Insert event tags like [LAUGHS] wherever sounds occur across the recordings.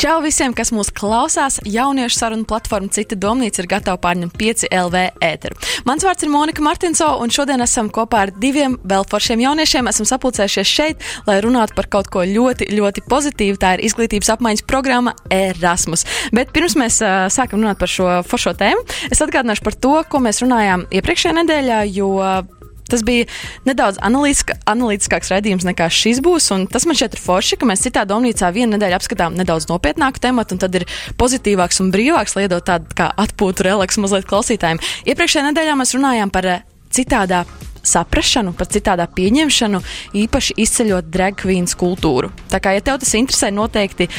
Čau visiem, kas mūs klausās! Jauniešu sarunu platforma Cita domnīca ir gatava pārņemt 5 LV ēteru. Mans vārds ir Monika Martinso, un šodien esam kopā ar diviem vēl foršiem jauniešiem. Esam sapulcējušies šeit, lai runātu par kaut ko ļoti, ļoti pozitīvu. Tā ir izglītības apmaiņas programma Erasmus. Bet pirms mēs uh, sākam runāt par šo foršo tēmu, es atgādināšu par to, ko mēs runājām iepriekšējā nedēļā, jo Tas bija nedaudz analītiska, analītiskāks redzējums nekā šis būs. Tas man šķiet ir forši, ka mēs citā domnīcā vienu nedēļu apskatām nedaudz nopietnāku tematu, un tad ir pozitīvāks un brīvāks, lai iedot tādu kā atpūtu, relaksu mazliet klausītājiem. Iepriekšējā nedēļā mēs runājām par eh, citādā saprāšanu, par citādā pieņemšanu, īpaši izceļot drag queens kultūru. Tā kā, ja tev tas interesē, noteikti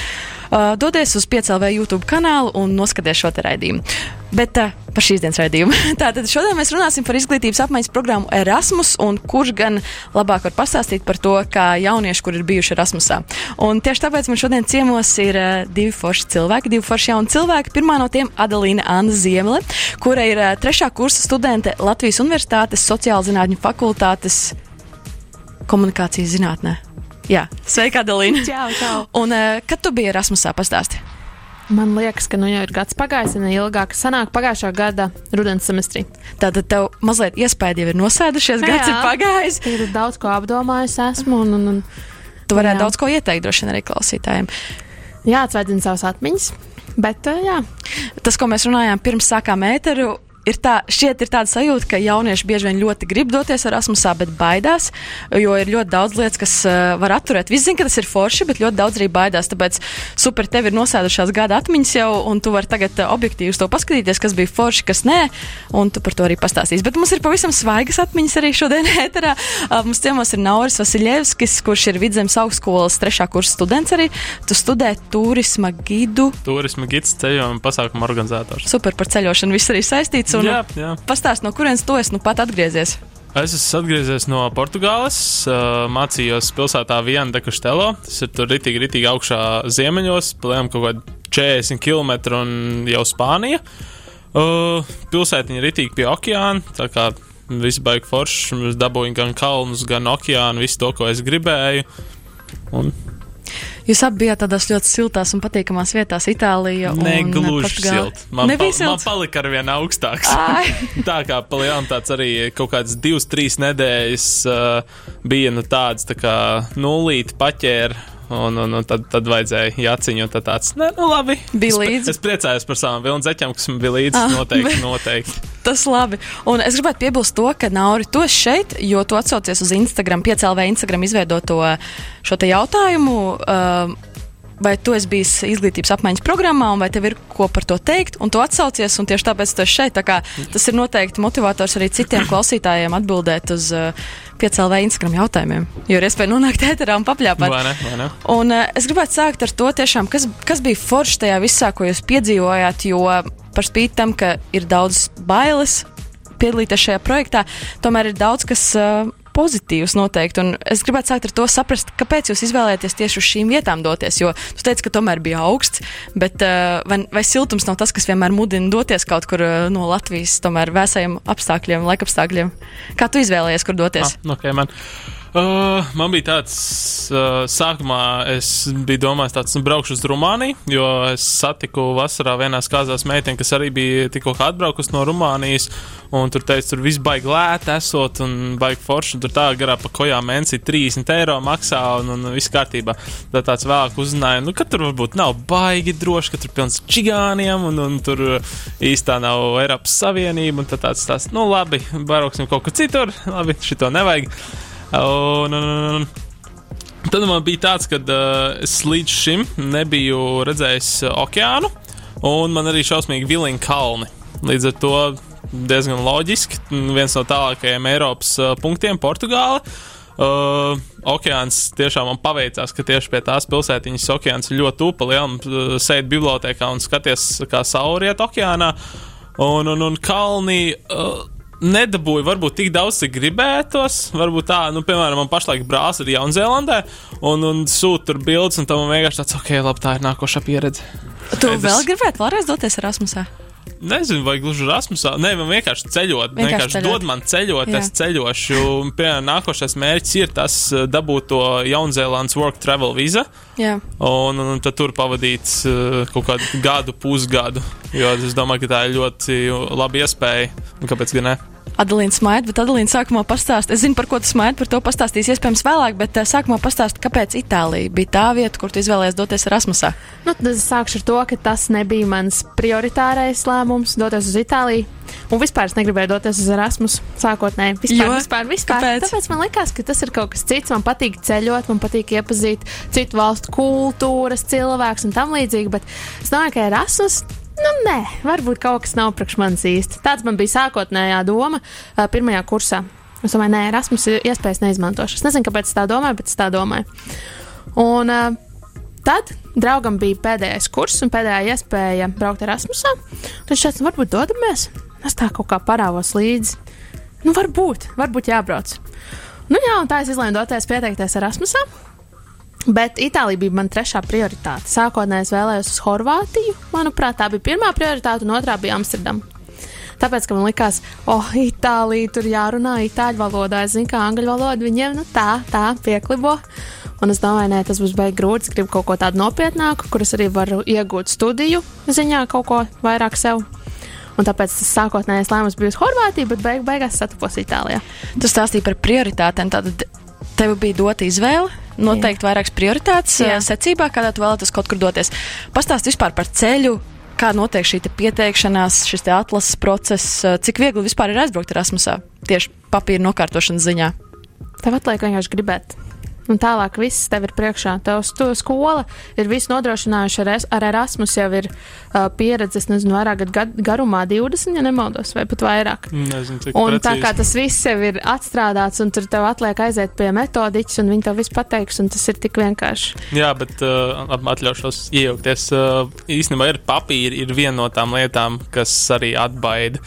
uh, dodies uz 5LV YouTube kanālu un noskaties šo te raidījumu. Bet uh, par šīs dienas raidījumu. [LAUGHS] Tātad šodien mēs runāsim par izglītības apmaiņas programmu Erasmus, un kurš gan labāk var pastāstīt par to, kā jaunieši, kur ir bijuši Erasmusā. Un tieši tāpēc man šodien ciemos ir uh, divi forši cilvēki, divi forši jauni cilvēki. Pirmā no tiem - Adelīna Anna Ziemele, kura ir uh, trešā kursa studente Latvijas Universitātes sociāla zinātņu fakultātes komunikācijas zinātnē. Jā, sveika, Adelīna! Čau, čau! Un uh, kad tu biji Erasmusā, pastāsti? Man liekas, ka nu jau ir gads pagājis, un ilgāk sanāk pagājušā gada rudens semestrī. Tātad tev mazliet iespēja jau ir nosēdušies, gads Jā. ir pagājis. Ir daudz ko apdomājis esmu, un, un, un Tu varētu Jā. daudz ko ieteikt, droši vien arī klausītājiem. jāatsveicina savas atmiņas. Bet, uh, jā, Tas, ko mēs runājām pirms sākām ēteru. Ir tā, šķiet, ir tāda sajūta, ka jaunieši bieži vien ļoti grib doties Erasmusā, bet baidās, jo ir ļoti daudz lietas, kas uh, var atturēt. Visi zina, ka tas ir forši, bet ļoti daudz arī baidās. Tāpēc super, tev ir nosēdušās gada atmiņas jau, un tu vari tagad uh, objektīvi uz to paskatīties, kas bija forši, kas nē, un tu par to arī pastāstīsi. Bet mums ir pavisam svaigas atmiņas arī šodien [LAUGHS] ēterā. Uh, mums ciemos ir Nauris Vasiljevskis, kurš ir Vidzemes augstskolas trešā kursa students arī. Tu studē turisma gidu. Turisma gids, ceļojuma pasākuma organizators. Super par ceļošanu, viss arī saistīts. Un Jā, jā. pastāst, no kurienes tu esi nu pat atgriezies? Es esmu atgriezies no Portugāles, mācījos pilsētā Viena de Castelo. Tas ir tur ritīgi, ritīgi augšā ziemeļos, plēm kaut kādi 40 km un jau Spānija. Uh, pilsētiņa ir ritīgi pie okeāna, tā kā viss baigi forši. Es dabūju gan kalnus, gan okeānu, visu to, ko es gribēju. Un Jūs abi bijāt tādās ļoti siltās un patīkamās vietās, Itālijā. negluži Portugāla. silti. Man, pa, man silts. palika ar vien augstāks. [LAUGHS] Tā kā palielinām tāds arī kaut kāds divas, trīs nedēļas uh, bija nu tāds tā kā nulīti paķēra. Un, un, un tad, tad vajadzēja jāciņot tā tāds, ne, nu labi. Bija es, līdzi. Es priecājos par savām vilnu zeķiem, kas man bija līdzi. Ah, noteikti, bet- [LAUGHS] noteikti. Tas labi. Un es gribētu piebilst to, ka Nauri, esi šeit, jo tu atsaucies uz Instagram, 5LV Instagram izveidoto šo te jautājumu. Uh, Vai tu esi bijis izglītības apmaiņas programmā, un vai tev ir ko par to teikt, un tu atsaucies, un tieši tāpēc tu esi šeit. Tā kā tas ir noteikti motivators arī citiem klausītājiem atbildēt uz uh, 5LV Instagram jautājumiem, jo ir iespēja nonākt ēterā un papļāpāt. Vai ne? Vai ne? Un uh, es gribētu sākt ar to, tiešām, kas, kas bija forši tajā visā, ko jūs piedzīvojāt. Jo par spīti tam, ka ir daudz bailes piedalīties šajā projektā, tomēr ir daudz kas. Uh, Pozitīvs noteikti. Un es gribētu sākt ar to saprast, kāpēc jūs izvēlējāties tieši uz šīm vietām doties. Jo tu teici, ka tomēr bija augsts, bet uh, vai, vai siltums nav tas, kas vienmēr mudina doties kaut kur uh, no Latvijas, tomēr vēsajiem apstākļiem, laikapstākļiem? Kā tu izvēlējies, kur doties? Ah, okay, man. Uh, man bija tāds, uh, sākumā es biju domājis, tāds, nu, braukšu uz Rumāniju, jo es satiku vasarā vienā kāzās meiteni, kas arī bija tikko atbraukusi no Rumānijas, un tur teica, tur viss baigi lēti esot un baigi forši, tur tā garā pa kojām mēnesī 30 eiro maksā, un, un viss kārtībā. Tad tāds vēlāk uzzināja, nu, ka tur varbūt nav baigi droši, ka tur pilns čigāniem, un, un tur īstā nav Eiropas Savienība, un tad tāds, tāds, nu, labi, brauksim kaut kur citur, labi, šito nevajag. Un, un, un, un. Tad man bija tāds, ka uh, es līdz šim nebiju redzējis uh, okeānu, un man arī šausmīgi vilīgi kalni. Līdz ar to diezgan loģiski. Viens no tālākajiem Eiropas uh, punktiem - Portugāla. Uh, okeāns tiešām man paveicās, ka tieši pie tās pilsētiņas okeāns ir ļoti tuvu. Lielam uh, sēdi bibliotekā un skaties, kā sauriet okeānā. Un, un, un kalni. Uh, nedabūju varbūt tik daudz, cik gribētos. Varbūt tā, nu, piemēram, man pašlaik brālis ir Jaunzēlandē, un, un sūta tur bildes, un tam vienkārši tāds, ok, labi, tā ir nākošā pieredze. Tu Skaidrs. vēl gribētu vēlreiz doties Erasmusā? Nezinu, vai gluži Rasmusā. Nē, man vienkārši ceļot. Vienkārši Vienkārši, ceļot. dod man ceļot, Jā. es ceļošu. Piemēram, nākošais mērķis ir tas eh, dabūt to Jaunzēlandes work travel. Jā. Un, un, tad tur pavadīt uh, kaut kādu gadu, pusgadu. Jo es domāju, ka tā ir ļoti laba iespēja. Un kāpēc gan ne? Adalīna smaida, bet Adalīna sākumā pastāst. Es zinu, par ko tu smaidi, par to pastāstīs iespējams vēlāk, bet uh, sākumā pastāst, kāpēc Itālija bija tā vieta, kur tu izvēlējies doties Erasmusā. Nu, tad es sākšu ar to, ka tas nebija mans prioritārais lēmums doties uz Itāliju. Un vispār es negribēju doties uz Erasmus sākotnēji. Vispār, Jo? vispār, vispār. Kāpēc? Tāpēc man likās, ka tas ir kaut kas cits. Man patīk ceļot, man patīk iepazīt citu valstu kultūras, cilvēkus un tam līdzīgi. Bet es domāju, ka Erasmus. Nu, nē, varbūt kaut kas nav priekš manis īsti. Tāds man bija sākotnējā doma pirmajā kursā. Es domāju, nē, Erasmus iespējas neizmantošu. Es nezinu, kāpēc tā domāju, bet es tā domāju. Un uh, tad draugam bija pēdējais kurs un pēdējā iespēja braukt Erasmusā. Tad viņš teica, varbūt dodamies. Es tā kaut kā parāvos līdzi. Nu, varbūt, varbūt jābrauc. Nu, jā, un tā es izlēmu doties pieteikties Erasmusā. Bet Itālija bija mana trešā prioritāte. Sākotnēji es vēlējos uz Horvātiju. Manuprāt, tā bija pirmā prioritāte, un otrā bija Amsterdama. Tāpēc, ka man likās, oh, Itālija tur jārunā itāļu valodā. Es zinu, kā angļu valoda viņiem nu, tā, tā pieklibo. Un es domāju, nē, tas būs beigas grūti. Es gribu kaut ko tādu nopietnāku, kuras arī varu iegūt studiju ziņā, kaut ko vairāk sev. Un tāpēc tas sākotnējais lēmums bija uz Horvātiju, bet beig beigās satupos Itālijā. Tu stāstīji par prioritātēm. Tātad tev bija dota izvēle. Noteikti vairākas prioritātes Jā. Secībā, kādā tu vēlētos kaut kur doties. Pastāst vispār par ceļu, kā notiek šī te pieteikšanās, šis atlases process, cik viegli vispār ir aizbraukt Erasmusā tieši papīra nokārtošanas ziņā. Tev atliek vienkārši gribēt. Un tālāk viss tev ir priekšā. Tev stu, skola ir visu nodrošinājuši ar, es- ar Erasmus, jau ir uh, pieredze, es nezinu, vairāk gadu gad, garumā, 20, ja nemaldos, vai pat vairāk. Nezinu, cik Un tā precīzi. kā tas viss jau ir atstrādāts, un tur tev atliek aiziet pie metodiķis, un viņi tev visu pateiks, un tas ir tik vienkārši. Jā, bet uh, atļaušos iejaukties. Uh, īstenībā ir papīri, ir viena no tām lietām, kas arī atbaida.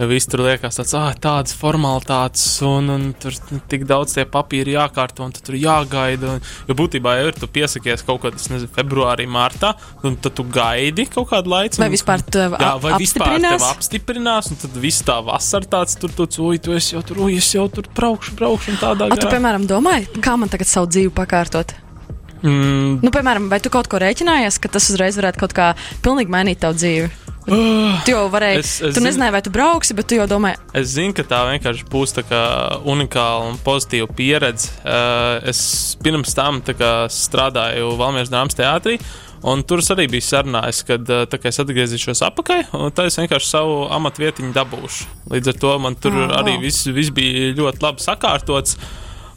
Viss tur liekas, tāds, ah, tādas formalitātes, un, un tur tik daudz tie papīri jākārto, un tur jāgaida. Un, jo būtībā jau ir, tu piesakies kaut kad, nezinu, februārī, martā, un tad tu gaidi kaut kādu laiku. Vai vispār tev Jā, vai vispār tev apstiprinās? un tad viss tā vasara tāds, tur tu ui, tu esi jau tur, ui, es jau tur braukšu, braukšu, un tādā A, tu, piemēram, domāji, kā man tagad savu dzīvi pakārtot? Mm, Nu, piemēram, vai tu kaut ko rēķinājies, ka tas uzreiz varētu kaut kā pilnīgi mainīt tavu dzīvi? [GASPS] Tu jau varēji, Es- es, tu nezināji, vai tu brauksi, bet tu jau domāji, Es zinu, ka tā vienkārši būs tā kā unikāla un pozitīva pieredze. Uh, es pirms tam tā strādāju Valmieras dāmas teātrī. Un tur arī biju sarunājis, ka tā kā es atgriezīšos atpakaļ, un tad es vienkārši savu amatu vietiņu dabūšu. Līdz ar to man tur oh, arī viss, viss bija ļoti labi sakārtots.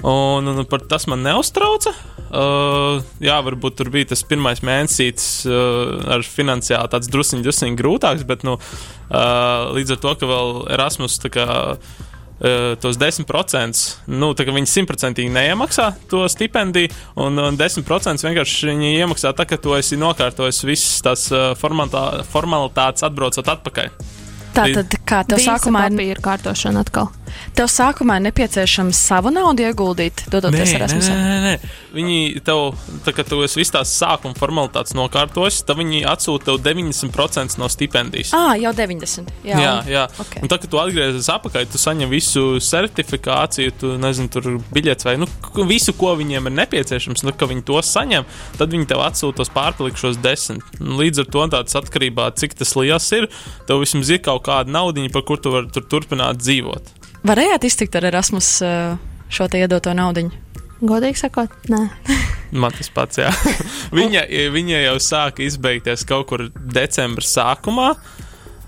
Un, un par tas man neuztrauca. Uh, jā, varbūt tur bija tas pirmais mēnesis uh, ar finansiāli tāds drusciņš, drusciņš grūtāks, bet nu, uh, līdz ar to, ka vēl Erasmus kā, uh, tos 10%, nu, tā kā viņi simtprocentīgi neiemaksā to stipendiju, un, un 10% vienkārši viņi iemaksā tā, ka tu esi nokārtojis visas tās uh, formalitā- formalitātes atbraucot atpakaļ. tā tad kā tev sākumā ir papīra kārtošana atkal. Tev sākumā ir nepieciešams savu naudu ieguldīt, dodoties nē, Erasmusā. nē, nē, nē. Viņi tev, tā kā tu esi visas tās sākuma formalitātes nokārtojis, tad viņi atsūta tev 90% no stipendijas. Ah, jau 90. Jā, Jā, jā. ok. Un tad, kad tu atgriezies atpakaļ, tu saņem visu certifikāciju, tu nezini, tur biļets vai nu, visu, ko viņiem ir nepieciešams. Tad, kad viņi to saņem, tad viņi tev atsūta tos pārpalikušos desmit. Un Līdz ar to tāds atkarībā, cik tas liels ir, tev vismaz ir kaut kāda naudiņa, par kur tu vari tur turpināt dzīvot. Varējāt iztikt ar Erasmus uh, šo te iedoto naudu. Godīgi sakot, nē. [LAUGHS] Man tas pats, jā. [LAUGHS] viņa, viņa jau sāka izbeigties kaut kur decembra sākumā.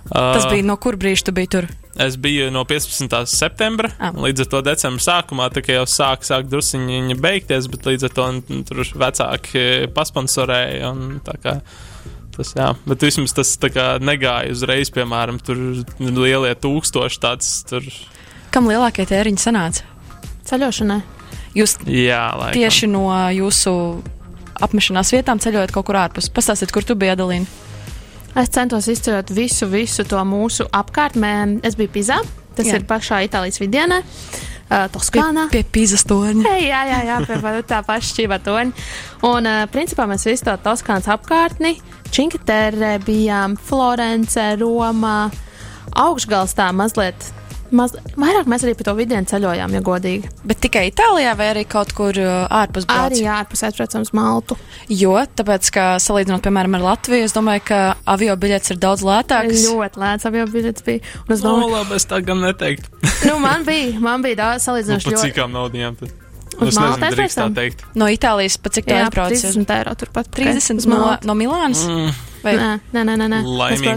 Tas Uh, bija no kur brīža tu biji tur? Es biju no 15. septembra, Ah. līdz ar to decembra sākumā tā kā jau sāk, sāk druskuļi viņa beigties, bet līdz ar to tur vecāki pasponsorēja. un tā kā Tas, jā, bet vismaz tas tā kā negāja uzreiz, piemēram, tur lielie tūkstoši tāds. Tur, Kam lielākie tēriņi sanāca? Ceļošanai. Jūs jā, laikam. tieši no jūsu apmešanās vietām ceļojat kaut kur ārpus. Pastāstiet, kur tu biji, Adelīna. Es centos izceļot visu, visu to mūsu apkārtmē. Es biju Pizā, tas Jā. ir pašā Itālijas vidienē, uh, Toskānā. Pie Pīzes torņa. Hei, jā, jā, jā, pie tā paša šķīva toņa. Un, uh, principā, mēs visu to Toskānas apkārtni Činkaterē, bijām Florencē, Romā, augšgalstā mazliet. Maz, vairāk mēs arī pa to vidienu ceļojām, ja godīgi. Bet tikai Itālijā vai arī kaut kur uh, ārpus Arī Brāzijas? ārpus uz Maltu. Jo, tāpēc, ka salīdzinot, piemēram, ar Latviju, es domāju, ka avio biļets ir daudz lētāks. Ļoti lēts avio biļets bija. Un es No, domāju, labi, es tā gan neteiktu. nu, man bija, man bija daudz Nu, salīdzinoši par ļoti. cīkām naudījām. Tad. Uz Es Maltu nezinu, drīkst tā teikt. No Itālijas pat cik tā Jā, aizbrauc? 30 eiro turpat. 30 Uz no, no Milānas? Mm, Vai? Nē, nē, nē, nē.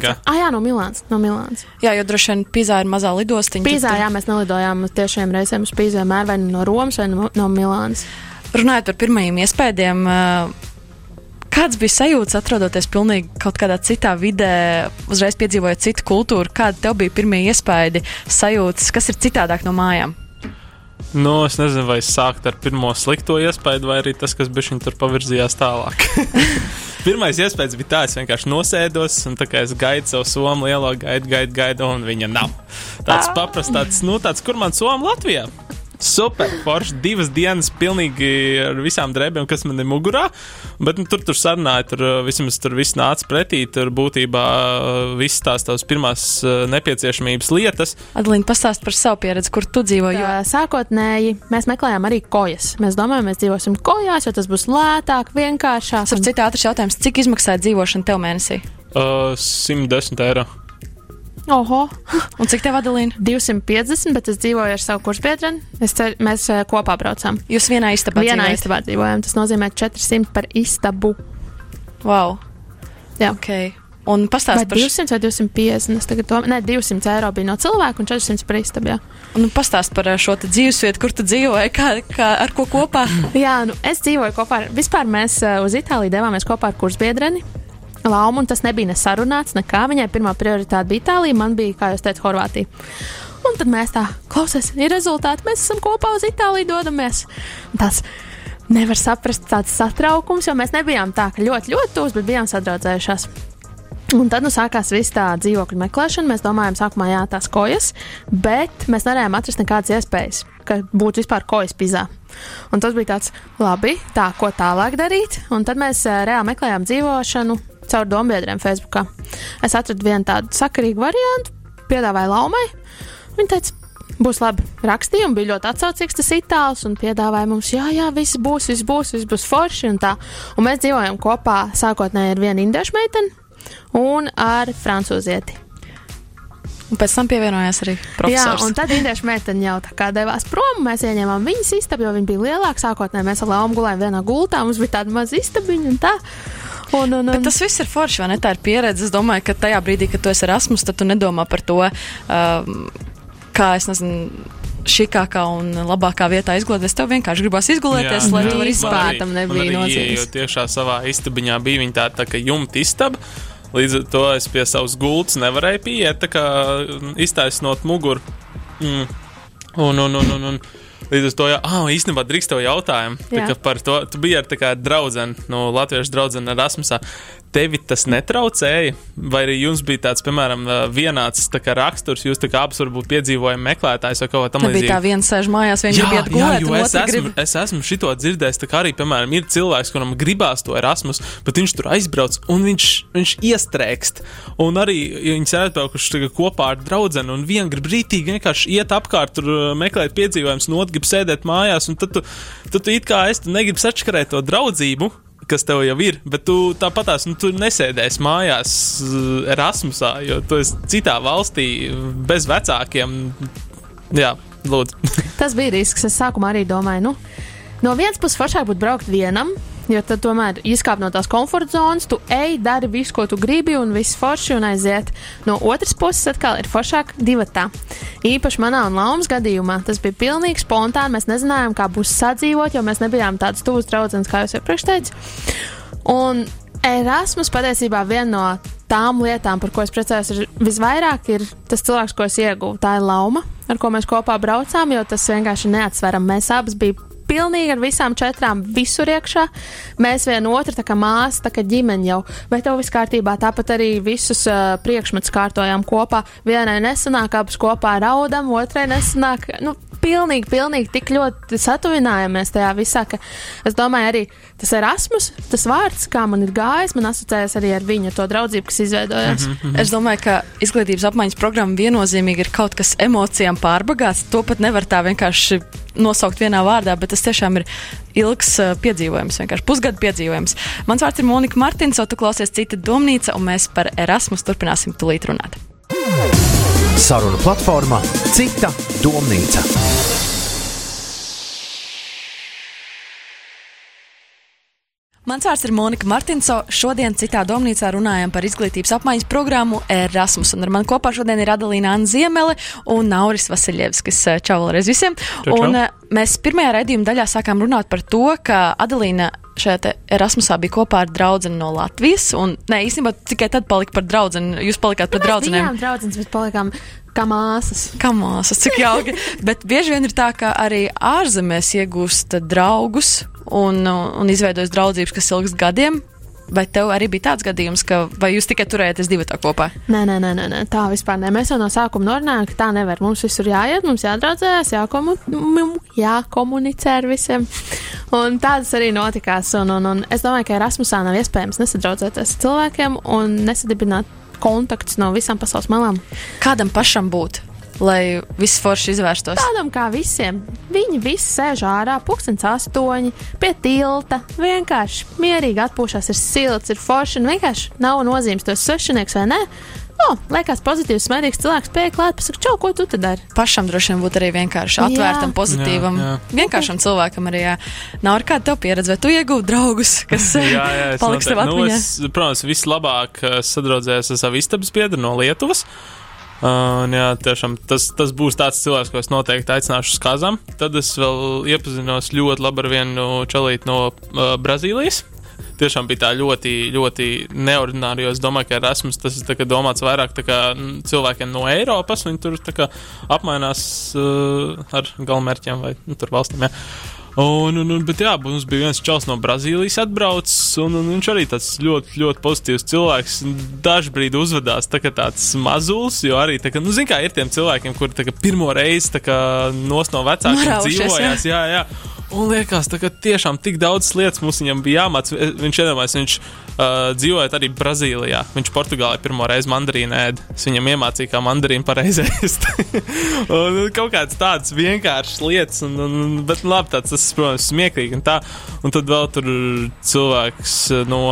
braucu- Ah, jā, no Milāns. No Milāns. Jā, jo droši vien Pīzā ir mazā lidostiņa. Pīzā, tad- jā, mēs nelidojām uz tiešiem reizēm uz Pīzā, vienmēr vai no Romas vai no, no Milānas. Runājot par pirmajiem iespējām, kāds bija sajūta atrodoties pilnīgi kaut kādā citā vidē, uzreiz piedzīvojot citu kultūru? Kāda tev bija pirmie iespaidi, sajūtas, kas ir citādāk no mājām? Nu, es nezinu, vai sākt ar pirmo slikto iespēju, vai arī tas, kas bija tur pavirzījās tālāk. [LAUGHS] Pirmais iespējas bija tāds, es vienkārši nosēdos, un tā kā es gaidu savu somu lielo, gaidu, gaidu, gaidu, un viņa nav. Tāds paprasts, tāds, nu, tāds, kur man soma Latvijā? Super, forši divas dienas pilnīgi ar visām drēbēm, kas man ir mugurā. Bet nu, tur tur sarunāja, tur uh, vismaz tur viss nāca pretī. Tur būtībā uh, viss tās tavas pirmās uh, nepieciešamības lietas. Adalīna, pastāst par savu pieredzi, kur tu dzīvo. Jo... Sākotnēji mēs meklējām arī kojas. Mēs domājām, mēs dzīvosim kojās, jo tas būs lētāk, vienkāršāk. Ar citu ātrs jautājums, cik izmaksāja dzīvošana tev mēnesī? Uh, 110 eiro. Oho, Un cik tev, Adalīna? 250, bet es dzīvoju ar savu kursbiedreni. Mēs eh, kopā braucām. Jūs vienā istabā Vienā dzīvojat? istabā dzīvojam. Tas nozīmē 400 par istabu. Wow. Jā. Okay. Un Vai pastāst par, 200 vai 250? Es tagad domāju, ne, 200 eiro bija no cilvēka un 400 par istabu. Jā. un pastāst par uh, šo dzīvesvietu, kur tu dzīvoji, kā, kā, ar ko kopā. [LAUGHS] Jā, nu, es dzīvoju kopā ar, vispār mēs uh, uz Itāliju devāmies kopā ar kursbiedreni. Laumu, un tas nebija nesarunāts, nekā. Viņai pirmā prioritāte bija Itālija, man bija, kā jau teicu, Horvātija. Un tad mēs tā, klausies, ir rezultāti, mēs esam kopā uz Itāliju dodamies. Un Tas nevar saprast tāds satraukums, jo mēs nebijām tā, ka ļoti, ļoti tūs, bet bijām sadraudzējušās. Un tad nu, sākās viss tā dzīvokļu meklēšana. Mēs domājām, sākumā jā, tās kojas, bet mēs nevarējām atrast nekādas iespējas, ka būtu vispār kojas pizā. Un tas bija tāds, labi, tā, ko tālāk darīt. Un tad mēs uh, reāli meklējām dzīvošanu caur dombiedriem Facebook. Es atradu vienu tādu sakarīgu variantu, piedāvāju laumai. Viņa teica, būs labi. Rakstīja, un bija ļoti atsaucīgs tas itālis, un piedāvāja mums, jā, jā, viss būs, viss būs, viss būs forši. Un, tā. un mēs dzīvojam kopā sākotnēji ar vienu indiešu meiteni un ar francūzieti. Un pēc tam pievienojās arī Jā, profesors. un tad indiešu meitene jau tā kā devās prom. Mēs ieņēmām viņas istabu, jo viņa bija lielāka. Sākotnēji mēs ar Lēmu gulējām vienā gultā, mums bija tāda maza istabiņa un tā. Un, un, un, tas viss ir forši, vai ne? Tā ir pieredze. Es domāju, ka tajā brīdī, kad tu esi Erasmus, tad tu nedomā par to, um, kā es nezinu. Šikākā un labākā vietā izgulēties. Tev vienkārši gribās izgulēties, Jā. lai Jā. tu varētu Vispār tam nebija nozīmes. Jo tiešā savā istabiņā bija viņa tāda tā, kā jumta istaba. Līdz ar to es pie savas gultas nevarēju pieiet, tā kā iztaisnot muguru. Mm. Un, un, un, un, un līdz ar to, jā, ah, īstenībā drīkst tev jautājumu. Par to, tu biji ar tā kā draudzeni, no latviešu draudzeni Erasmusā. Tevi tas netraucēja, vai arī jums bija tāds, piemēram, vienāds tā kā raksturs, jūs tā kā abas varbūt piedzīvojam meklētājs vai kaut kā tam Tā bija tā viena sēž mājās, viena Jā, grib iet jā, gulēt, jo es esmu, grib. es esmu šito dzirdējis. Tā kā arī, piemēram, ir cilvēks, kuram gribās to Erasmus, bet viņš tur aizbrauc un viņš, viņš iestrēgst. Un arī viņi ir atbraukuši kopā ar draugu, un viena grib rītīgi vienkārši iet apkārt, tur meklēt piedzīvojumus, otra grib sēdēt mājās. Un tad tu, tad tu it kā es tu negribi sačakarēt to draudzību. Kas tev jau ir, bet tu tāpatās, nu, tu nesēdēsi mājās uh, Erasmusā, jo tu esi citā valstī bez vecākiem. Jā, lūdzu. Tas bija risks. Es sākumā arī domāju, nu, no vienas puses foršāk būtu braukt vienam, jo tad tomēr izkāp no tās komforta zonas, tu ej, dari visu, ko tu gribi, un viss forši un aiziet. No otras puses, atkal ir foršāk divi tā. Īpaši manā un Laumas gadījumā tas bija pilnīgi spontāni. Mēs nezinājām, kā būs sadzīvot, jo mēs nebijām tādas tuvas draudzenes, kā jau iepriekš teicu. Un Erasmus patiesībā viena no tām lietām, par ko es priecājos, ir visvairāk ir tas cilvēks, ko es ieguvu. Tā ir lauma, ar ko mēs kopā braucām, jo tas vienkārši neatsveram. Mēs abas bijām pilnīgi ar visām četrām visur iekšā. Mēs viena otru tā kā māsa, tā kā ģimene jau, bet tev viss kārtībā. Tāpat arī visus uh, priekšmetus kārtojām kopā. Vienai nesanāk, abas kopā raudam, otrai nesanāk. Nu, pilnīgi, pilnīgi tik ļoti satuvinājāmies tajā visā, ka es domāju, arī tas Erasmus, tas vārds, kā man ir gājis, man asociējas arī ar viņu to draudzību, kas izveidojās. Mm -hmm. Es domāju, ka izglītības apmaiņas programma viennozīmīgi ir kaut kas emocijām pārbagāts. To pat nevar tā vienkārši nosaukt vienā vārdā, bet tas tiešām ir ilgs uh, piedzīvojums, vienkārši pusgadu piedzīvojums. Mans vārds ir Monika Martins, tu klausies cita domnīca, un mēs par Erasmus turpināsim tulīt runāt. Saruna platformā Cita domnīca. Mans vārds ir Monika Martinso. Šodien citā domnīcā runājam par izglītības apmaiņas programmu Erasmus. Un ar mani kopā šodien ir Adelīna Anna Ziemele un Nauris Vasiljevskis. Čau vēlreiz visiem. Čau, čau. Un eh, mēs pirmajā raidījuma daļā sākām runāt par to, ka Adelīna šajā Erasmusā bija kopā ar draugu no Latvijas. Un, nē, īstenībā tikai tad palika par draugu. Jūs palikāt par draugu. Jā, draugs, bet palikām kā māsas. Kā māsas, cik jauki. Bet bieži vien ir tā, ka arī ārzemēs iegūst draugus un, un izveidojas draudzības, kas ilgs gadiem. Vai tev arī bija tāds gadījums, ka vai jūs tikai turējāties divi tā kopā? Nē, nē, nē, nē, nē, tā vispār nē. Mēs jau no sākuma norunājām, ka tā nevar. Mums visur jāiet, mums jādraudzējas, jākomu, jākomunicē ar visiem. Un tādas arī notikās. Un, un, un es domāju, ka Erasmusā nav iespējams nesadraudzēties ar cilvēkiem un nesadibināt kontaktus no visām pasaules malām. Kādam pašam būt? Lai viss forši izvērstos. Tādam kā visiem. Viņi visi sēž ārā, pūkstens astoņi, pie tilta. Vienkārši mierīgi atpūšas, ir silts, ir forši. Vienkārši nav nozīmes, tu esi svešinieks vai nē. O, liekas, pozitīvs, smērīgs cilvēks pie klāt, pasakā, čau, ko tu te dari? Pašam droši vien būtu arī vienkārši atvērtam, Jā. pozitīvam, Jā, jā. vienkāršam cilvēkam arī. Jā. Nav ar kādu tev pieredzi, vai tu iegūti draugus, kas [LAUGHS] Jā, jā, es paliks tev noteikti- atmiņā? Nu, es, protams, vislabāk eh, sadraudzējos ar savu istabas biedru no Lietuvas. Un, jā, tiešām tas, tas būs tāds cilvēks, ko es noteikti aicināšu uz kazām. Tad es vēl iepazinos ļoti labi ar vienu čalīti no uh, Brazīlijas. Tiešām bija tā ļoti, ļoti neordināra, es domāju, ka Erasmus tas ir domāts vairāk kā, mm, cilvēkiem no Eiropas. Viņi tur kā apmainās uh, ar galvenmērķiem vai nu, valstīm. Jā. Un, un, un, bet jā, mums bija viens čels no Brazīlijas atbraucis, un, un viņš arī tāds ļoti, ļoti pozitīvs cilvēks. Dažbrīd uzvedās tā kā tāds mazulis, jo arī, tā kā, nu, zin kā, ir tiem cilvēkiem, kuri kā pirmo reizi kā nos no vecākiem Noraušies, dzīvojās, jā, jā. Un liekas, ka tiešām tik daudz lietas mums bija jāmāc. Viņš iedomājas, viņš uh, dzīvoja arī Brazīlijā. Viņš Portugālē pirmo reizi mandarīnu ēd. Es viņam iemācīju, kā mandarīnu pareizi ēst. [LAUGHS] un kaut kādas tādas vienkāršas lietas, un, un, bet nu, labi, tāds, tas, protams, smieklīgi un tā. Un tad vēl tur cilvēks uh, no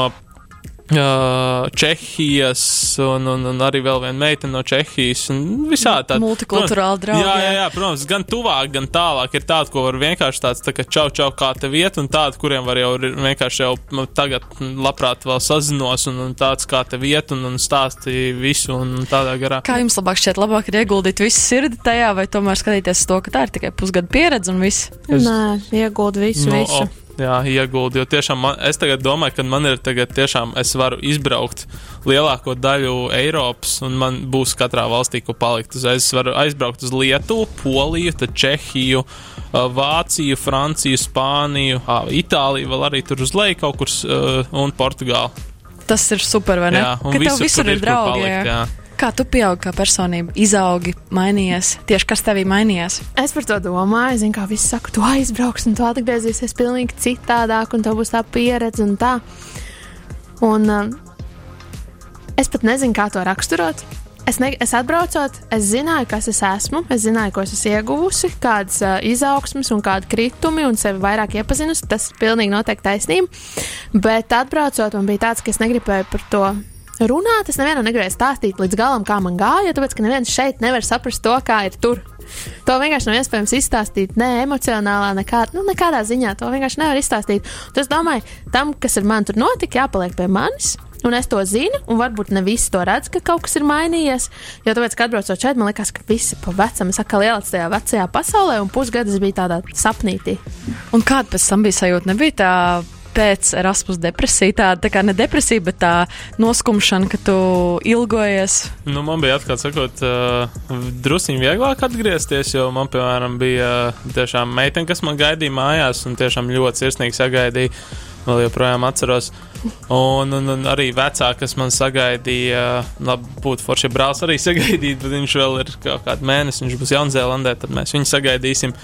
Čehijas, un, un, un arī vēl viena meitene no Čehijas. Visādi tādi Multikulturāli draugi, Jā, jā, jā. protams, gan tuvāk, gan tālāk ir tādi, ko var vienkārši tāds, tā kā čau, čau, kā te vieta, un tādi, kuriem var jau ir vienkārši jau tagad labprāt vēl sazinos, un, un tāds kā te vieta, un, un stāstīja visu, un tādā garā. Kā jums labāk šķiet, labāk ir ieguldīt visu sirdi tajā, vai tomēr skatīties to, ka tā ir tikai pusgada pieredze un viss? Es- Nē, iegūt visu, No, visu. Jā, ieguldi. Jo tiešām man, es tagad domāju, ka man ir tagad tiešām es varu izbraukt lielāko daļu Eiropas, un man būs katrā valstī, ko palikt. Es varu aizbraukt uz Lietuvu, Poliju, Čehiju, Vāciju, Franciju, Spāniju, Itāliju, vēl arī tur uz leju kaut kur un Portugāli. Tas ir super, vai ne? Jā, un ka tev visur, visur kur ir kur draugi. palikt, jā. jā. Kā tu pieaugi kā personība, izaugi, mainījies? Tieši kas tevī mainījās? Es par to domāju, zinu, kā visi saka, tu aizbrauks un tu atgriezīsies pilnīgi citādāk, un tev būs tā pieredze un tā. Un um, es pat nezinu, kā to raksturot. Es, ne, es atbraucot, es zināju, kas es esmu, es zināju, ko es esmu ieguvusi, kādas uh, izaugsmes un kādi kritumi, un sevi vairāk iepazinusi. Tas ir pilnīgi noteikti taisnība. Bet atbraucot, man bija tāds, ka es negribēju par to runāt. Es nevienam negribēju stāstīt līdz galam, kā man gāja, tāpēc, ka neviens šeit nevar saprast to, kā ir tur. To vienkārši nav iespējams izstāstīt ne emocionālā, nekā, nu, nekādā ziņā. To vienkārši nevar izstāstīt. Un es domāju, tam, kas ar mani tur notika, jāpaliek pie manis. Un es to zinu, un varbūt ne visi to redz, ka kaut kas ir mainījies. Jo tāpēc, kad atbraucot šeit, man liekas, ka visi pa vecam, es atkal ielicu tajā vecajā pasaulē, un pusgadus bija tādā sapnītī. Un kāda pēc tam bija sajūta? Nebija tā pēc Erasmus depresija, tā, tā kā ne depresija, bet tā noskumšana, ka tu ilgojies? Nu, man bija atklāt sakot, uh, drusciņi vieglāk atgriezties, jo man, piemēram, bija uh, tiešām meitene, kas man gaidīja mājās un tiešām ļoti sirsnīgi sagaidīja. Vēl joprojām atceros. Un, un, un arī vecāki, kas man sagaidīja, labi, būtu forši brālis arī sagaidīt, bet viņš vēl ir kaut kādu mēnesi, viņš būs Jaunzēlandē, tad mēs viņu sagaidīsim.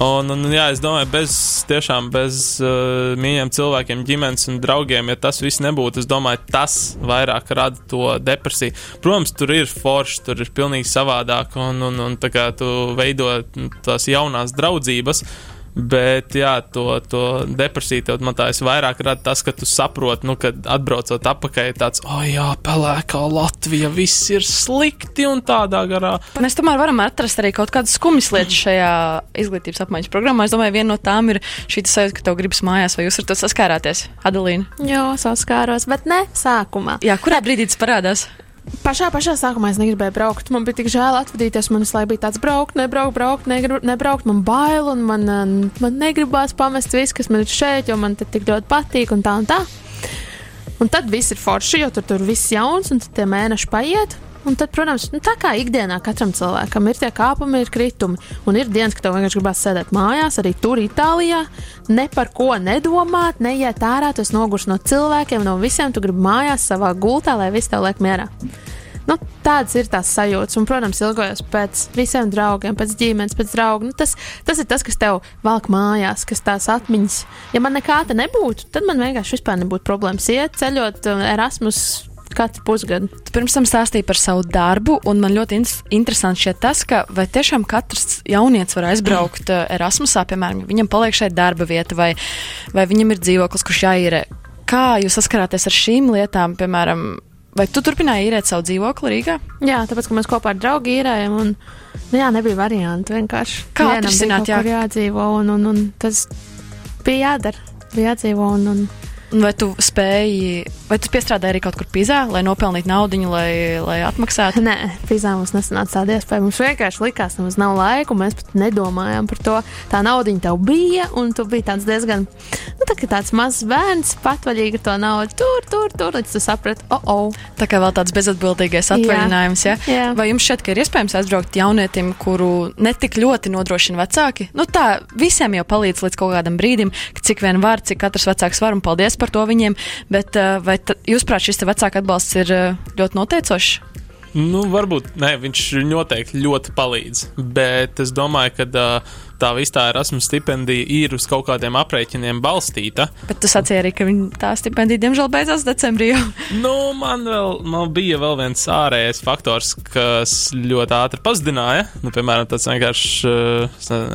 Un, un, jā, es domāju, bez tiešām bez uh, mīļiem cilvēkiem, ģimenes un draugiem, ja tas viss nebūtu, es domāju, tas vairāk rada to depresiju. Protams, tur ir forši, tur ir pilnīgi savādāk, un, un, un tā kā tu veido tās jaunās draudzības. Bet, jā, to, to depresiju tev man tā vairāk rada tas, ka tu saproti, nu, kad atbraucot atpakaļ, tāds, oh, jā, pelēkā Latvija, viss ir slikti un tādā garā. Mēs tomēr varam atrast arī kaut kādas skumjas lietas šajā izglītības apmaiņas programmā. Es domāju, viena no tām ir šī sajūta, ka tev gribas mājās, vai jūs ar to saskārāties, Adelīna? Jā, saskāros, bet ne sākumā. Jā, kurā brīdī tas parādās? Pašā, pašā sākumā es negribēju braukt. Man bija tik žēl atvadīties. Man visu laiku bija tāds braukt, nebraukt, braukt, negrib, nebraukt. Man bail un man, man negribās pamest visu, kas man ir šeit, jo man te tik ļoti patīk un tā un tā. Un tad viss ir forši, jo tur tur viss jauns un tad tie mēneši paiet. Un tad, protams, nu, tā kā ikdienā katram cilvēkam ir tie kāpumi, ir kritumi. Un ir dienas, kad tev vienkārši gribās sēdēt mājās, arī tur, Itālijā, ne par ko nedomāt, neiet ārā, tas nogurs no cilvēkiem, no visiem. Tu gribi mājās savā gultā, lai viss tev liek mierā. Nu, tādas ir tās sajūtas, un, protams, ilgojos pēc visiem draugiem, pēc ģimenes, pēc draugu. Nu, tas, tas ir tas, kas tev velk mājās, kas tās atmiņas. Ja man nekā tā nebūtu, tad man vienkārši vispār nebūtu problēmas iet, ceļot Erasmus katru pusgadu. Tu pirms tam stāstīji par savu darbu, un man ļoti in interesanti šķiet tas, ka vai tiešām katrs jaunietis var aizbraukt mm. Erasmusā, piemēram, viņam paliek šeit darba vieta, vai, vai viņam ir dzīvoklis, kurš jāīrē. Kā jūs saskarāties ar šīm lietām, piemēram, vai tu turpināji īrēt savu dzīvokli Rīgā? Jā, tāpēc, ka mēs kopā ar draugu īrējam, un nu, jā, nebija variantu vienkārši. Kā atrisināt, jā, jādzīvo, un, un, un tas bija jādara, bija jādzīvo, un, un Vai tu spēji, vai tu piestrādāji arī kaut kur pizā, lai nopelnītu naudu, lai, lai atmaksātu? Nē, pizā mums nesanāca tāda iespēja. Mums vienkārši likās, ka mums nav laika, mēs pat nedomājām par to. Tā nauda tev bija, un tu biji tāds diezgan, nu, tā kā tāds mazs bērns, patvaļīgi ar to naudu. Tur, tur, tur, līdz tu saprati, oh, oh. Tā kā vēl tāds bezatbildīgais atvaļinājums, ja? Jā. Vai jums šķiet, ka ir iespējams aizbraukt jaunietim, kuru netik ļoti nodrošina vecāki? Nu, tā visiem jau palīdz līdz kaut kādam brīdim, cik vien var, cik katrs vecāks var, un paldies par to viņiem, bet uh, vai jūs prāt šis vecāka atbalsts ir uh, ļoti noteicošs? Nu, varbūt ne, viņš noteikti ļoti palīdz, bet es domāju, ka uh, tā visa tā Erasmus stipendija ir uz kaut kādiem aprēķiniem balstīta. Bet tu sacīji arī, ka tā stipendija diemžēl beidzās decembrī. [LAUGHS] Nu, man, vēl, man bija vēl viens ārējais faktors, kas ļoti ātri pazudināja. Nu, piemēram, tāds vienkārši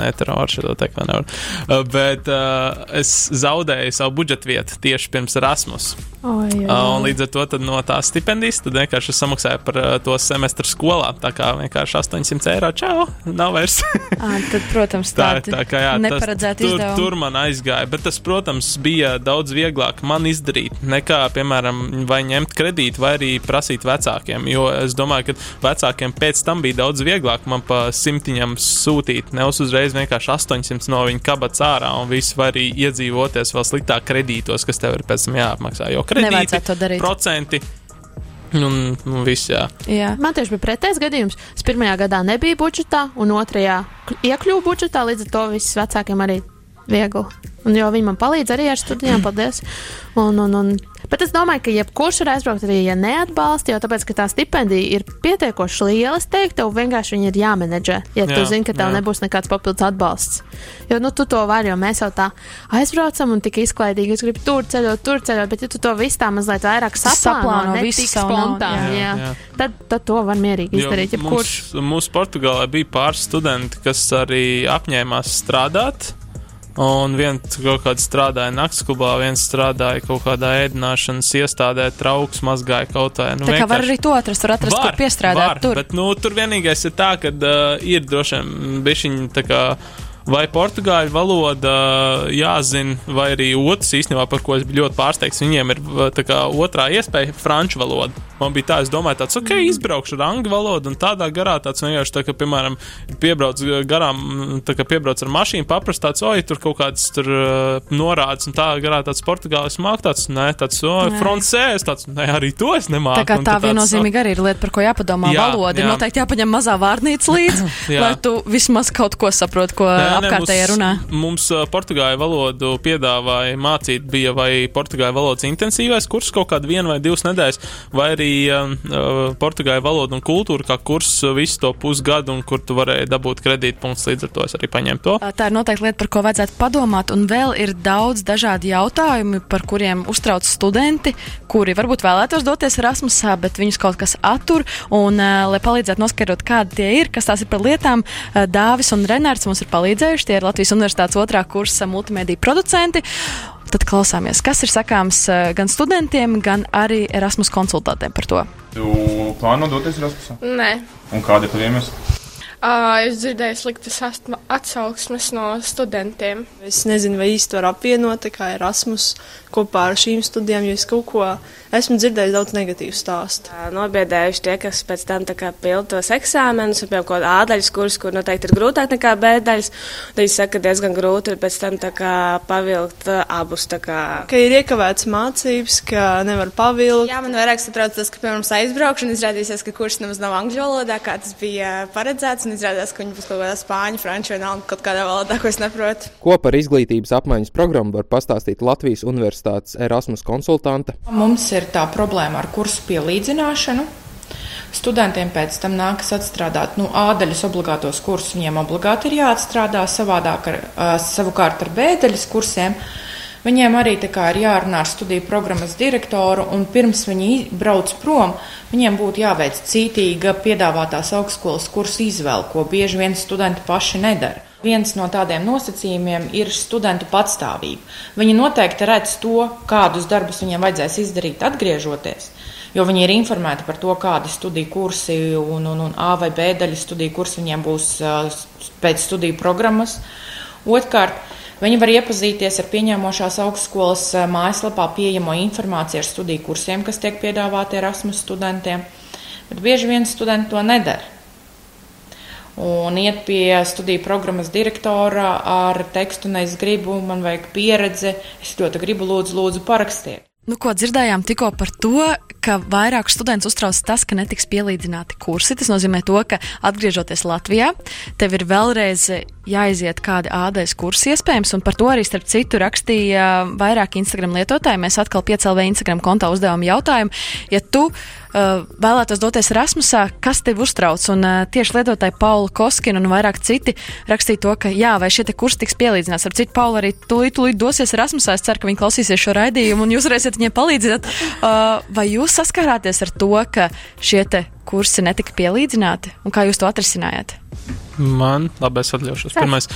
eterārs, šo teikt, nevar. Uh, bet uh, es zaudēju savu budžetu vietu tieši pirms Erasmus. Oh, jā. uh, līdz ar to no tās stipendijas vienkārši samaksāju par uh, to semestru skolā. Tā kā vienkārši 800 eiro čau, nav vairs. [LAUGHS] à, tad, protams, tā, tā kā jā, neparedzēta tur, izdevuma. tur man aizgāja, bet tas, protams, bija daudz vieglāk man izdarīt nekā, piemēram, vai ņemt kredītu, vai arī prasīt vecākiem. Jo es domāju, ka vecākiem pēc tam bija daudz vieglāk man pa simtiņam sūtīt, nevis uzreiz vienkārši 800 no viņa kabats ārā un visu, vai arī iedzīvoties vēl sliktāk kredītos, kas tev ir pēc tam jāapmaksā. Jo kredīti, procenti Un, un viss, jā. jā. Man tieši bija pretējs gadījums. Es pirmajā gadā nebiju budžetā, un otrajā iekļuvu budžetā, līdz ar to viss vecākiem arī viegli. Un jo viņi man palīdz arī ar studijām, paldies. Un, un, un, bet es domāju, ka jebkurš var aizbraukt arī, ja neatbalsta, jo tāpēc, ka tā stipendija ir pietiekoši liela, es teiktu, tev vienkārši viņi ir jāmenedžē, ja jā, tu zini, ka tev jā. nebūs nekāds papildus atbalsts. Jo, nu, tu to vari, jo mēs jau tā aizbraucam un tik izklaidīgi, es gribu tur ceļot, tur ceļot, bet ja tu to visu tā mazliet vairāk saplāno, ne tik spontāni, jā, jā. Tad, tad to var mierīgi izdarīt, jebkurš. Mums, mums Portugālē bija pāris studenti, kas arī apņēmās strādāt Un viens kaut kādā strādāja naktas klubā, viens strādāja kaut kādā ēdināšanas iestādē, trauks mazgāja kaut kā. Nu, tā kā var arī to atrast, var atrast, var, kur piestrādāt. Var, tur. Bet, nu, tur vienīgais ir tā, ka uh, ir droši vien bišķiņi tā kā vai portugāļu valoda jāzina, vai arī otrs īstenībā, par ko es biju ļoti pārsteigts, viņiem ir kā, otrā iespēja - franču valoda. Man bija tā, es domāju, tāds, ok, izbraukšu ar angļu valodu un tādā garā tāds vienkārši tā, ka, piemēram, piebrauc garām, tā kā piebrauc ar mašīnu, paprast tāds, oi, tur kaut kāds tur uh, norādes un tā garā tāds portugālis māk tāds, nē, tāds, oi, francēs, tāds, nē, arī to es nemāku. Tā kā tā viennozīmīgi arī ir lieta, par ko jāpadomā. Jā, Valoda ir jā. noteikti jāpaņem mazā vārnīca līdzi, [LAUGHS] lai tu vismaz kaut ko saproti, ko apkārtējie runā. Mums uh, portugāļu valodu piedāvāja mācīt, bija vai portugāļu valodas intensīvais kurs kaut kādu vienu vai divas nedēļas, vai arī um, uh, portugāļu valodu un kultūru kā kurs uh, visu to pusgadu, un kur tu varēji dabūt kredītpunktus, līdz ar to es arī paņēmu to. Tā ir noteikti lieta, par ko vajadzētu padomāt, un vēl ir daudz dažādi jautājumi, par kuriem uztrauc studenti, kuri varbūt vēlētos doties Erasmusā, bet viņus kaut kas attur, un, uh, lai palīdzētu noskaidrot, kādi tie ir, kas tās ir par lietām, uh, Dāvis un Renārds mums ir palīdzējuši, tie ir Latvijas Universitātes otrā kursa multimediju producenti. Tad klausāmies, kas ir sakāms uh, gan studentiem, gan arī Erasmus konsultantiem par to. Tu plāno doties Erasmusā? Nē, Un kāda ir tava iemesla? Uh, es dzirdēju sliktas atsauksmes no studentiem. Es nezinu, vai īsti var apvienot kā Erasmus kopā ar šīm studijām, jo es kaut ko esmu dzirdējis daudz negatīvu stāstu. Nobiedējuši tie, kas pēc tam pilda tos eksāmenus, un, piemēram, kaut kāda A daļas kurs, kur noteikti ir grūtāk nekā B daļas. Tad viņi saka, ka diezgan grūti ir pēc tam pavilkt abus. tā Kā... Ka ir iekavēts mācības, ka nevar pavilkt. Jā, man vairāk satrauc tas, ka, piemēram, aizbraukšu un izrādīsies, ka kurs nemaz nav angļu valodā, kā tas bija paredzēts, un izrādās, ka viņi būs kaut kādā spāņu, franču vai nav kaut kādā valodā, ko es neprotu. Ko par izglītības apmaiņas programmu var pastāstīt Latvijas Universitātes Erasmus konsultante? Mums ir tā problēma ar kursu pielīdzināšanu. Studentiem pēc tam nākas atstrādāt nu, ādaļas obligātos kursus. Viņiem obligāti ir jāatstrādā savādāk ar, savukārt ar bēdaļas kursiem. Viņiem arī ir jārunā ar studiju programmas direktoru, un pirms viņi brauc prom, viņiem būtu jāveic cītīga piedāvātās augstskolas kursu izvēle, ko bieži vien studenti paši nedara. Viens no tādiem nosacījumiem ir studentu patstāvība. Viņi noteikti redz to, kādus darbus viņiem vajadzēs izdarīt, atgriežoties, jo viņi ir informēti par to, kādi studiju kursi un, un, un A vai B daļas studiju kursi viņiem būs uh, pēc studiju programmas. Otrkārt, viņi var iepazīties ar pieņēmošās augstskolas uh, mājaslapā pieejamo informāciju ar studiju kursiem, kas tiek piedāvāti Erasmus studentiem, bet bieži vien studenti to nedara un iet pie studiju programmas direktora ar tekstu, un es gribu, man vajag pieredze, es ļoti gribu, lūdzu, lūdzu parakstiet. Nu, ko dzirdējām tikko par to, ka vairāk students uztrauc tas, ka netiks pielīdzināti kursi. Tas nozīmē to, ka atgriežoties Latvijā, tev ir vēlreiz jāiziet kādi ādais kursi iespējams, un par to arī starp citu rakstīja vairāk Instagram lietotāji. Mēs atkal piecēlvē Instagram kontā uzdevām jautājumu, ja tu uh, vēlētos doties Erasmusā, kas tev uztrauc? Un uh, tieši lietotāji Paula Koskina un vairāk citi rakstīja to, ka jā, vai šie te kursi tiks pielīdzināts. Ar citu Paula arī tūlīt, tūlīt dosies Erasmusā. Es ceru, ka viņi klausīsies šo raidījumu un jūs varēsiet viņiem palīdzēt. Uh, vai jūs saskārāties ar to, ka šie te kursi netika pielīdzināti un kā jūs to atrisinājāt? Man, labi, es atļaušos. Pirmais.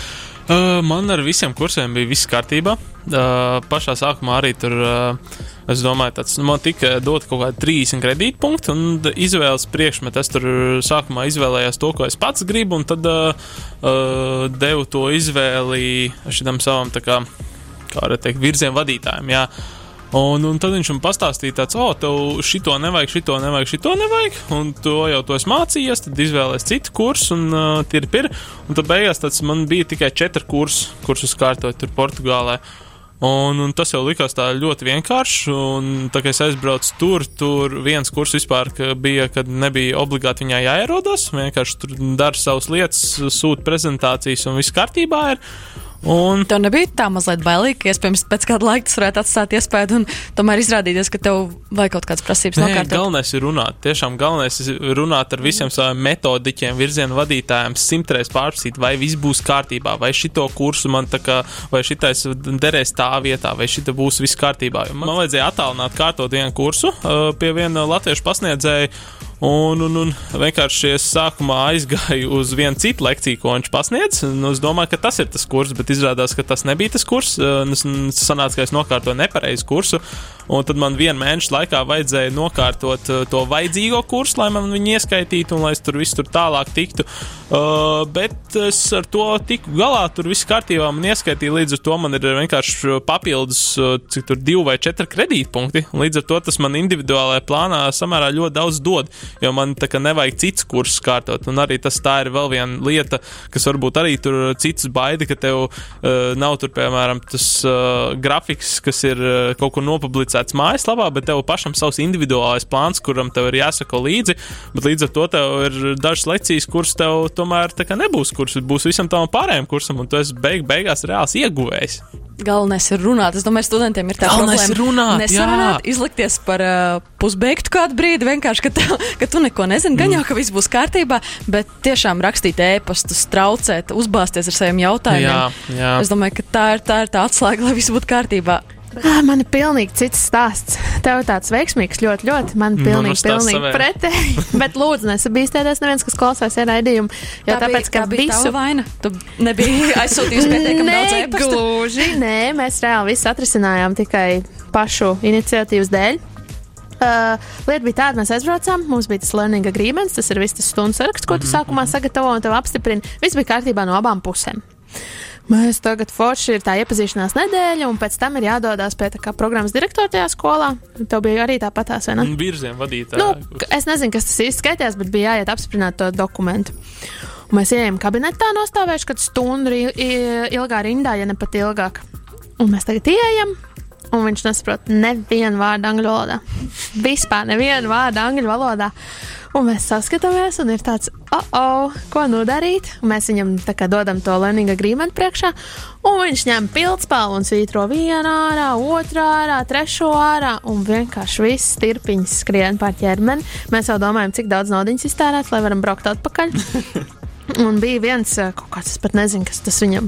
Uh, man ar visiem kursiem bija viss kārtībā. Uh, pašā sākumā arī tur, uh, es domāju, tāds, nu, man tika dot kaut kādi 30 kredītpunkti, un izvēles priekšmet. Es tur sākumā izvēlējos to, ko es pats gribu, un tad uh, uh, devu to izvēli šitam savam, tā kā, kā varētu teikt, virzienu vadītājiem. Jā. Un, un tad viņš man pastāstīja, tāds, o, tev šito nevajag, šito nevajag, šito nevajag, un to jau to es mācījies, tad izvēlējies citu kursu, un uh, tie ir pirmi. Un tad beigās tāds man bija tikai četri kursi, kurus es kārtoju tur Portugālē. Un, un tas jau likās tā ļoti vienkārši. Un, tā es aizbraucu tur, tur viens kurs vispār ka bija, kad nebija obligāti viņai jāierodas. Vienkārši tur dara savas lietas, sūta prezentācijas un viss kārtībā ir. Un Tev nebija tā mazliet bailīgi, ka iespējams pēc kāda laika tas varētu atstāt iespēju un tomēr izrādīties, ka tev vajag kaut kādas prasības nokārtot. galvenais ir runāt. Tiešām galvenais ir runāt ar visiem saviem metodiķiem, virzienu vadītājiem, simtreiz pārprasīt, vai viss būs kārtībā, vai šito kursu man tā kā, vai šitais derēs tā vietā, vai šita būs viss kārtībā. Man vajadzēja attālināt kārtot vienu kursu pie viena latviešu pasniedzēja. Un, un, un vienkārši es sākumā aizgāju uz vienu citu lekciju, ko viņš pasniedz. un Es domāju, ka tas ir tas kurs, bet izrādās, ka tas nebija tas kurs. Es sanāca, ka es nokārtoju nepareizu kursu. Un tad man vienu mēnešu laikā vajadzēja nokārtot uh, to vajadzīgo kursu, lai man viņu ieskaitītu un lai es tur visu tur tālāk tiktu. Uh, bet es ar to tiku galā, tur viss kārtībā man ieskaitīja. Līdz ar to man ir vienkārši papildus, uh, cik tur divi vai četri kredītpunkti. Līdz ar to tas man individuālajā plānā samērā ļoti daudz dod, jo man tā kā nevajag cits kursus kārtot. Un arī tas tā ir vēl viena lieta, kas varbūt arī tur citas baida, ka tev uh, nav tur, piemēram, tas uh, grafiks, kas ir uh, kaut kur nopublicēts mājaslapā, bet tev pašam savs individuālais plāns, kuram tev ir jāsako līdzi. Bet līdz ar to tev ir dažas lekcijas, kuras tev tomēr nebūs, kuras būs visam tam pārējiem kursam, un tu esi beig beigās reāls ieguvējs. Galvenais ir runāt. Es domāju, studentiem ir tā Galvenais problēma. runāt, Nesarunāt, izlikties par uh, pusbeigtu kādu brīdi, vienkārši, ka, tev, ka tu neko nezini. Gan Mm. jau, ka viss būs kārtībā, bet tiešām rakstīt ēpastus, traucēt, uzbāzties ar saviem jautājumiem. Jā, jā. Es domāju, ka tā ir tā, ir tā atslēga, lai viss būtu kārtībā. Ah, Man ir pilnīgi cits stāsts. Tev ir tāds veiksmīgs, ļoti, ļoti. Man Nu, pilnīgi, nu, pilnīgi pretēji. [LAUGHS] Bet lūdzu, nesabīstieties neviens, kas klausās ierādījumu. Jo Tā tāpēc, bija- ka tā bija visu vaina? Tu nebiji [LAUGHS] aizsūtījusi pietiekami daudz Nē, e-pastu? gluži, nē, mēs reāli visu atrisinājām tikai pašu iniciatīvas dēļ. Uh, lieta bija tāda, mēs aizbraucām, mums bija tas learning agreements, tas ir viss tas stundu saraksts, ko tu sākumā sagatavo un tev apstiprina. Viss bija kārtībā no abām pusēm. Mēs tagad forši ir tā iepazīšanās nedēļa, un pēc tam ir jādodas pie kā programmas direktora tajā skolā. Tev bija arī tāpatās, vai ne? Un virziem vadītāji. Nu, es nezinu, kas tas īsti skaitījās, bet bija jāiet apstiprināt to dokumentu. Un mēs ienākam kabinetā, nostāvējuši kādu stundu ilgā rindā, ja ne pat ilgāk. Un mēs tagad ienākam, un viņš nesaprot nevienu vārdu angļu valodā. Vispār nevienu vārdu angļu valodā. Un mēs saskatāmies, un ir tāds, oh, oh ko nu darīt? Un mēs viņam tā kā dodam to learning agreement priekšā, un viņš ņem pildspālu un svītro vienu ārā, otru ārā, trešo ārā, un vienkārši viss tirpiņš skrien pār ķermeni. Mēs jau domājam, cik daudz naudas iztērēt, lai varam braukt atpakaļ. [LAUGHS] Un bija viens, eh, kaut kāds, es pat nezinu, kas tas viņam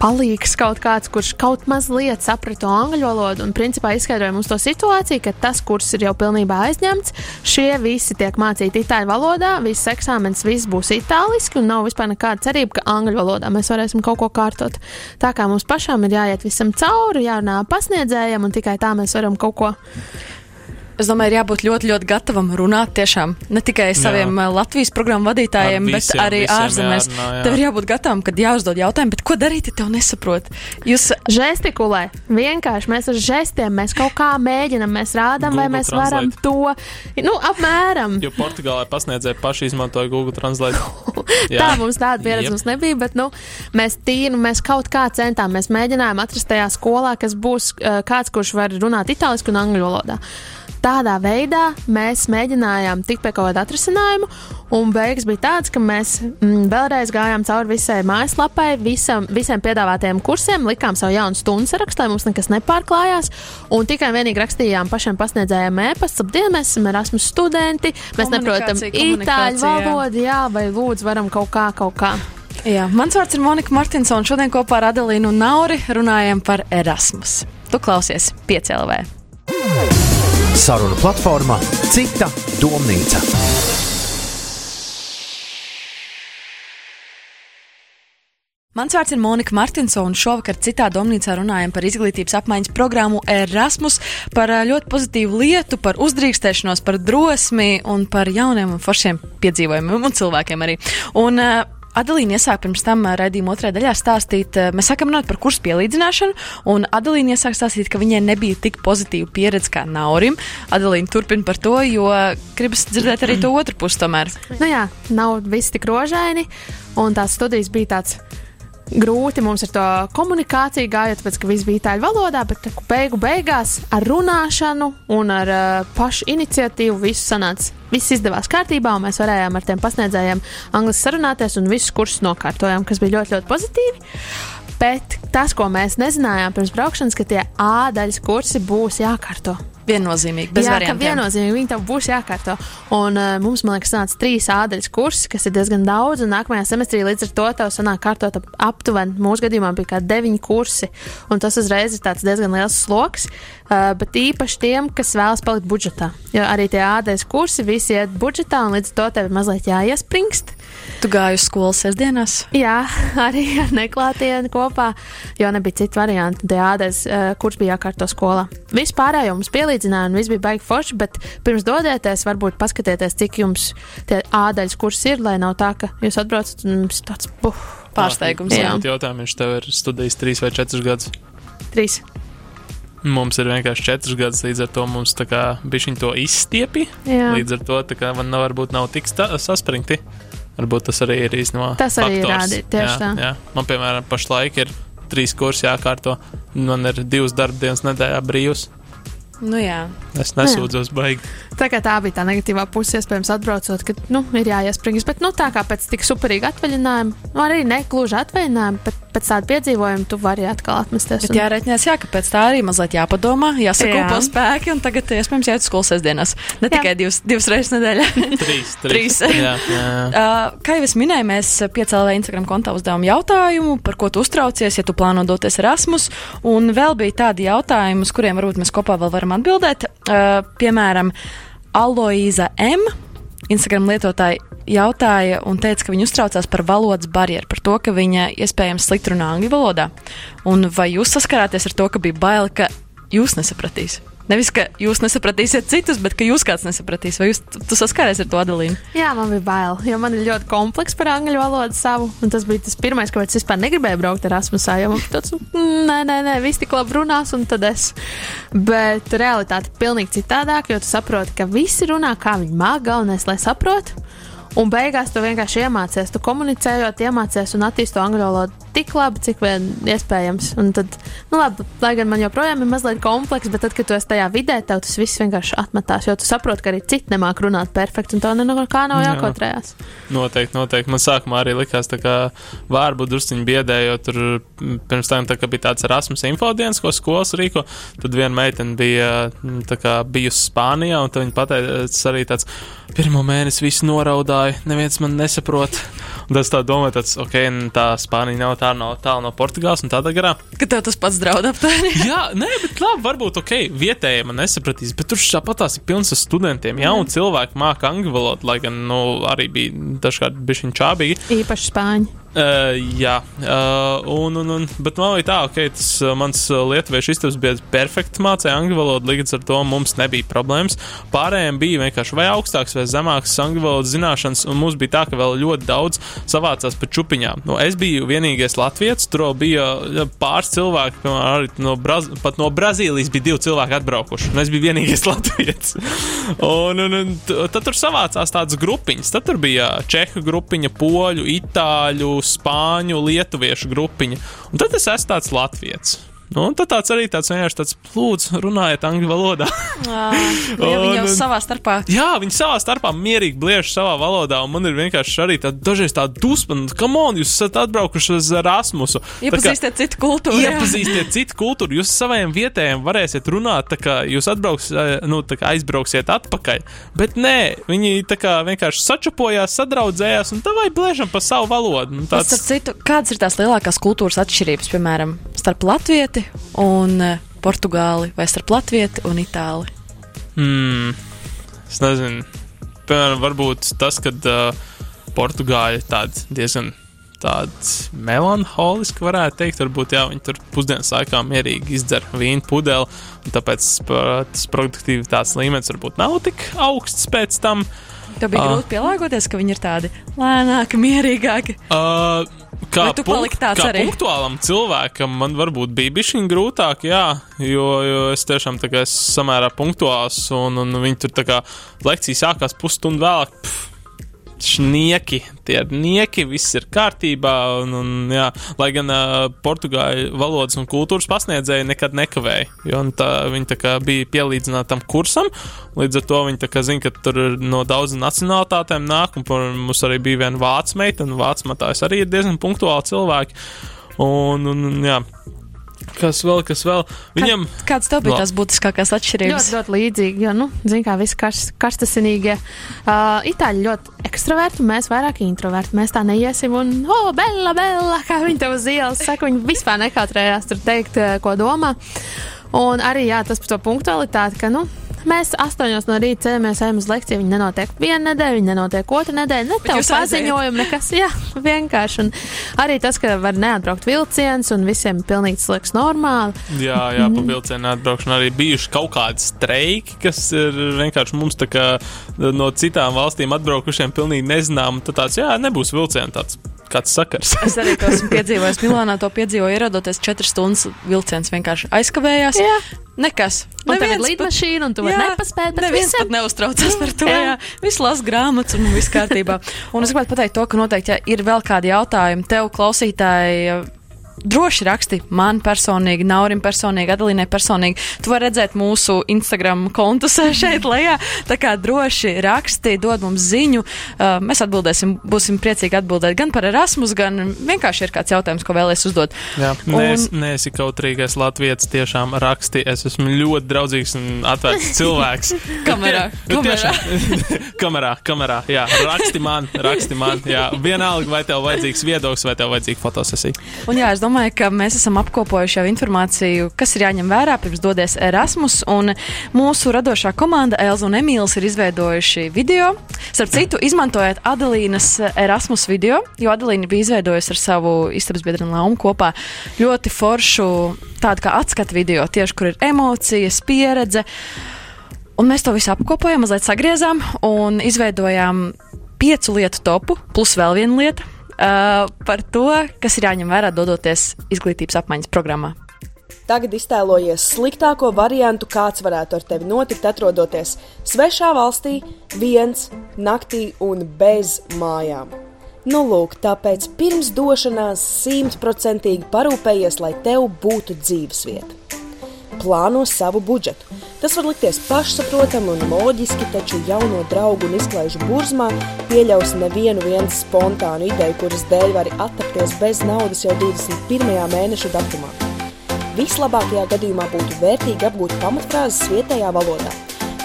palīgs kaut kāds, kurš kaut mazliet saprata angļu valodu un principā izskaidroja mums to situāciju, ka tas kurs ir jau pilnībā aizņemts. Šie visi tiek mācīti itāļu valodā, viss eksāmenis viss būs itāliski un nav vispār nekāda cerība, ka angļu valodā mēs varēsim kaut ko kārtot. Tā kā mums pašām ir jāiet visam cauri, jārunā pasniedzējiem un tikai tā mēs varam kaut ko. Es domāju, ir jābūt ļoti, ļoti gatavam runāt tiešām ne tikai saviem jā. Latvijas programmu vadītājiem, Ar bet visiem, arī visiem ārzemēs. jārunā, jā. Tev ir jābūt gatavam, kad jāuzdod jautājumu, bet ko darīt, ja tev nesaprot? Jūs žestikulē, vienkārši mēs ar žestiem, mēs kaut kā mēģinam, mēs rādām, vai Google mēs varam Translate. to, nu, apmēram. Jo Portugālē pasniedzēji paši izmantoja Google Translate. [LAUGHS] Tā mums tāda pieredze Jep. mums nebija, bet nu, mēs tīri, mēs kaut kā centām. Mēs mēģinājām atrast tajā skolā, kas būs uh, kāds, kurš var runāt itāliski un angļu valodā. Tādā veidā mēs mēģinājām tikt pie kaut kāda atrisinājuma, un beigas bija tāds, ka mēs mm, vēlreiz gājām cauri visai mājaslapai, visam, visiem piedāvātajiem kursiem, likām savu jaunu stundu sarakstu, lai mums nekas nepārklājās, un tikai vienīgi rakstījām pašiem pasniedzējiem ēpastu, labdien, mēs esam Erasmus studenti, mēs neprotam itāļu valodu, jā, vai lūdzu varam kaut kā, kaut kā. Jā, mans vārds ir Monika Martinsona. Šodien kopā ar Adelīnu Nauri runājam par Erasmus. Tu klausies 5LV. Saruna platformā Cita domnīca. Mans vārds ir Monika Martinsona, un šovakar citā domnīcā runājam par izglītības apmaiņas programmu Erasmus, par ļoti pozitīvu lietu, par uzdrīkstēšanos, par drosmi un par jauniem un foršiem piedzīvojumiem un cilvēkiem arī. Un, ā, Adelīna iesāk pirms tam raidījuma otrajā daļā stāstīt, mēs sākam runāt par kursu pielīdzināšanu, un Adelīna iesāk stāstīt, ka viņai nebija tik pozitīva pieredze kā Naurim. Adelīna turpina par to, jo gribas dzirdēt arī to otru pusi tomēr. Nu jā, nav viss tik rožaini, un tās studijas bija tāds. Grūti mums ar to komunikāciju gājot, tāpēc, ka viss bija itāļu valodā, bet beigu beigās ar runāšanu un ar uh, pašu iniciatīvu viss sanāca. Viss izdevās kārtībā, un mēs varējām ar tiem pasniedzējiem angliski sarunāties un visus kursus nokārtojām, kas bija ļoti, ļoti pozitīvi. Bet tas, ko mēs nezinājām pirms braukšanas, ka tie ādaļas kursi būs jākārto. Viennozīmīgi, bez Jā, variantiem. viennozīmīgi viņi tev būs jākārto. Un uh, mums, man liekas, nāca trīs ādaļas kursi, kas ir diezgan daudz. Un nākamajā semestrī līdz ar to tev sanāk kārtot ap- aptuveni. Mūsu gadījumā bija kā deviņi kursi. Un tas uzreiz ir tāds diezgan liels sloks. Uh, bet īpaši tiem, kas vēlas palikt budžetā. Jo arī tie ādaļas kursi visi iet budžetā, un līdz ar to tev ir mazliet jāiespringst. Tu gāji uz skolu sestdienās? Jā, [LAUGHS] arī ar neklātienu kopā, jo nebija citu variantu. Tie ādaļas uh, kurs bija jākārto skolā. Vispārējo mums pielīdzināja, un viss bija baigi forši, bet pirms dodieties, varbūt paskatieties, cik jums tie ādaļas kurs ir, lai nav tā, ka jūs atbraucat un jums tāds buh, Pārsteigums. Jā. Jā, jautājums, viņš tev ir studējis trīs vai četrus gadus. trīs. Mums ir vienkārši četras gadus, līdz ar to mums tā kā bišķiņ to izstiepi. Jā. Līdz ar to kā man nav, varbūt nav tik saspringti. Varbūt tas arī ir īstenībā. Tas arī ir faktors. rādi- tieši jā, tā. Jā. Man, piemēram, pašlaik ir trīs kursi jākārto. Man ir divas darbdienas nedēļā brīvs. Nu jā. Es nesūdzos baigi. Tā tā bija tā negatīvā puse, iespējams, atbraucot, ka, nu, ir jāiespringas. Bet, nu, tā kā pēc tik superīga atvaļinājuma, nu, arī ne gluži atvaļinājuma, bet pēc tāda piedzīvojuma, tu vari atkal atmesties. Bet jāreiķinās, jā, ka pēc tā arī mazliet jāpadomā, jāsakūpo Jā. spēki, un tagad, iespējams, jāiet uz skolu sestdienās. Ne tikai divas, divas reizes nedēļā. [LAUGHS] Trīs. Trīs. jā, jā. [LAUGHS] Uh, kā jau es minēju, mēs piecēlējām Instagram kontā uzdevām jautājumu, par ko tu uztraucies, ja tu plāno doties Erasmus. Un vēl bija tādi jautājumi, uz kuriem varbūt mēs kopā vēl varam atbildēt. Uh, piemēram, Aloīza M. Instagram lietotāji jautāja un teica, ka viņa uztraucās par valodas barjeru, par to, ka viņa iespējams slikti runā angļu valodā. Un vai jūs saskarāties ar to, ka bija bail, ka jūs nesapratīs? Nevis, ka jūs nesapratīsiet citus, bet ka jūs kāds nesapratīs. Vai jūs saskāries ar to Adelīnu? Jā, man bija bail, jo man ir ļoti komplekss par angļu valodu savu. Un tas bija tas pirmais, kāpēc es vispār negribēju braukt ar Erasmusā. Jo man bija tāds, "Mm, nē, nē, nē, viss tik labi runās, un tad es. Bet realitāte ir pilnīgi citādāk, jo tu saproti, ka visi runā, kā viņi māca, galvenais, lai saprotu. Un beigās tu vienkārši iemācies, tu komunicējot, iemācies un attīstīji to angļu valodu tik labi, cik vien iespējams. Un tad, nu labi, lai gan man joprojām ir mazliet komplekss, bet tad, kad tu esi tajā vidē, tev tas viss vienkārši atmetās, jo tu saproti, ka arī citi nemāk runāt perfekti, un tev no kā nav Jā. jākotrējās. Noteikti, noteikti. Man sākumā arī likās, kā vārbu drusciņi biedējot. Tur mm, pirms tam tā, kā bija tāds Erasmus infodienas, ko skolas rīko. Tad viena meitene bija mm, kā bijusi Spānijā, un viņa pateica arī tāds, pirmo mēnesi viss noraudāja, neviens man nesaprot. Un tas tā domā, tāds, ok, tā Spānija nav tā no, tālu no Portugāles un tādā garā. Ka tev tas pats draud aptuveni. [LAUGHS] Jā, nē, bet labi, varbūt ok, vietējie man nesapratīs, bet tur tāpat tās ir pilns ar studentiem. Jauni cilvēki māca angļu valodu, lai gan nu, arī bija dažkārt bišķiņ čābīgi. Īpaši spāņi. Uh, jā, uh, un, un, un, bet man bija tā, ka okay, tas uh, mans lietuviešu istabs bija perfekti mācīja angļu valodu, līdz ar to mums nebija problēmas. Pārējiem bija vienkārši vai augstāks vai zemāks angļu valodas zināšanas, un mums bija tā, ka vēl ļoti daudz savācās pa čupiņām. Nu, es biju vienīgais latviečs, tur bija pāris cilvēki, piemēram, arī no, Braz pat no Brazīlijas bija divi cilvēki atbraukuši, un es biju vienīgais [LAUGHS] latviečs. un, un, un tad tur savācās tādas grupiņas. Tad tur bija čehu grupiņa, poļu, itāļu, spāņu, lietuviešu grupiņa. Un tad es esmu tāds latviečs. Nu, un tad tāds arī tāds vienkārši tāds, lūdzu, runājiet angļu valodā. [LAUGHS] Jā, viņi jau savā starpā. Jā, viņi savā starpā mierīgi bliež savā valodā, un man ir vienkārši arī tāda dažreiz tāda dusma, nu, kam on, jūs esat atbraukuši uz Erasmusu. Tā Iepazīstiet citu kultūru. Iepazīstiet citu kultūru, jūs saviem vietējiem varēsiet runāt, tā kā jūs atbrauks, eh, nu, tā kā aizbrauksiet atpakaļ. Bet nē, viņi tā kā vienkārši sačapojās, sadraudzējās un tā vai blēžam pa savu valodu. Nu, tāds, Starp citu, kādas ir tās lielākās kultūras atšķirības, piemēram, starp Latviju un eh, Portugāli vai starp Latviju un Itāli? mm, es nezinu, piemēram, varbūt tas, ka uh, Portugāļi ir tādi diezgan tādi melanholiski, varētu teikt. Varbūt jā, viņi tur pusdienas laikā mierīgi izdzer vīnu pudeli, un tāpēc tas produktivitātes līmenis varbūt nav tik augsts pēc tam. Tev bija Ah. grūti pielāgoties, ka viņi ir tādi lēnāki, mierīgāki. Uh, kā tāds kā arī? punktuālam cilvēkam, man varbūt bija bijis grūtāk, jā, jo, jo es tiešām tā kā esmu samērā punktuāls, un, un viņi tur tā kā lekcijas sākās pusstundu vēlāk. Pff, Šnieki, tie ir nieki, viss ir kārtībā. Un, un, jā, lai gan uh, portugāļu valodas un kultūras pasniedzēji nekad nekavēja. Jo un tā, viņi tā bija pielīdzināti tam kursam. Līdz ar to viņi zina, ka tur no daudzām nacionālitātēm nāk. Un mums arī bija viena vācu meita, un vācu matājs arī ir diezgan punktuāli cilvēki. Un, un, un, jā, Kas vēl, kas vēl? Viņam. Kāds tev bija No. tās būtiskākās atšķirības? Ļoti, ļoti līdzīgi, jo, nu, zin kā, visi karš, karstasinīgie. Uh, itāļi ļoti ekstraverti, mēs vairāk introverti. Mēs tā neiesim un, oh, bella, bella, kā viņi tev uz ielas saka, viņi vispār nekautrējās tur teikt, ko domā. Un arī, jā, tas par to punktualitāti, ka, nu, mēs astoņos no rīta ceļamies, ejam uz lekciju. Viņi nenotiek vienu nedēļu, viņi nenotiek otru nedēļu. Ne tev jūs aizējat? paziņojumi, nekas, jā, vienkārši. Un arī tas, ka var neatbraukt vilciens un visiem pilnīgi tas liekas normāli. Jā, jā, pa Mhm. vilcienu atbraukšanu arī bijuši kaut kādi streiki, kas ir vienkārši mums tā kā no citām valstīm atbraukušiem pilnīgi nezinām. Tad tāds, jā, nebūs vilcienu tāds kāds sakars. Es arī to esmu piedzīvojis. Milānā to piedzīvoju, ierodoties 4 stundas vilciens vienkārši aizkavējās. Jā. Nekas. Tev ir lidmašīna, un tu vari nepaspēt. bet Neviens visiem- pat neuztraucas par to. Jā. Jā. Viss lasa grāmatas un viss kārtībā. Un es gribētu pateikt to, ka noteikti, ja ir vēl kādi jautājumi tev, klausītāji. Droši raksti man personīgi, Naurim personīgi, Adelīnai personīgi. Tu vari redzēt mūsu Instagram kontus [LAUGHS] šeit lejā. Tā kā droši raksti, dod mums ziņu. Uh, mēs atbildēsim, būsim priecīgi atbildēt gan par Erasmus, gan vienkārši ir kāds jautājums, ko vēlēs uzdot. Jā, Un- Nē, neesi kautrīgais Latvijas tiešām raksti. Es esmu ļoti draudzīgs un atvērts [LAUGHS] cilvēks. Kamerā, Nu, kamerā. tiešām, [LAUGHS] kamerā, kamerā. Jā, raksti man, raksti man. Jā, vienalga, vai tev vajadzīgs viedoklis, vai tev vajadzīga fotosesija. Un jā, es domāju, ka mēs esam apkopojuši jau informāciju, kas ir jāņem vērā pirms doties Erasmus. Mūsu radošā komanda Elza un Emīls ir izveidojuši video. Starp citu, izmantojot Adelīnas Erasmus video, jo Adelīna bija izveidojusi ar savu istabas biedru Laumu kopā ļoti foršu tādu kā atskatu video, tieši kur ir emocijas, pieredze. Un mēs to visu apkopojām, mazliet sagriezām un izveidojām piecu lietu topu, plus vēl viena lieta uh, par to, kas ir jāņem vērā dodoties izglītības apmaiņas programmā. Tagad iztēlojies sliktāko variantu, kāds varētu ar tevi notikt, atrodoties svešā valstī, viens, naktī un bez mājām. Nu, lūk, tāpēc pirms došanās simtprocentīgi parūpējies, lai tev būtu dzīvesvieta. Plāno savu budžetu. Tas var likties pašsaprotami un loģiski, taču jauno draugu un izklaižu burzmā pieļaus nevienu vienu spontānu ideju, kuras dēļ vari attapties bez naudas jau 21. mēneša datumā. Vislabākajā gadījumā būtu vērtīgi apgūt pamatfrāzes vietējā valodā.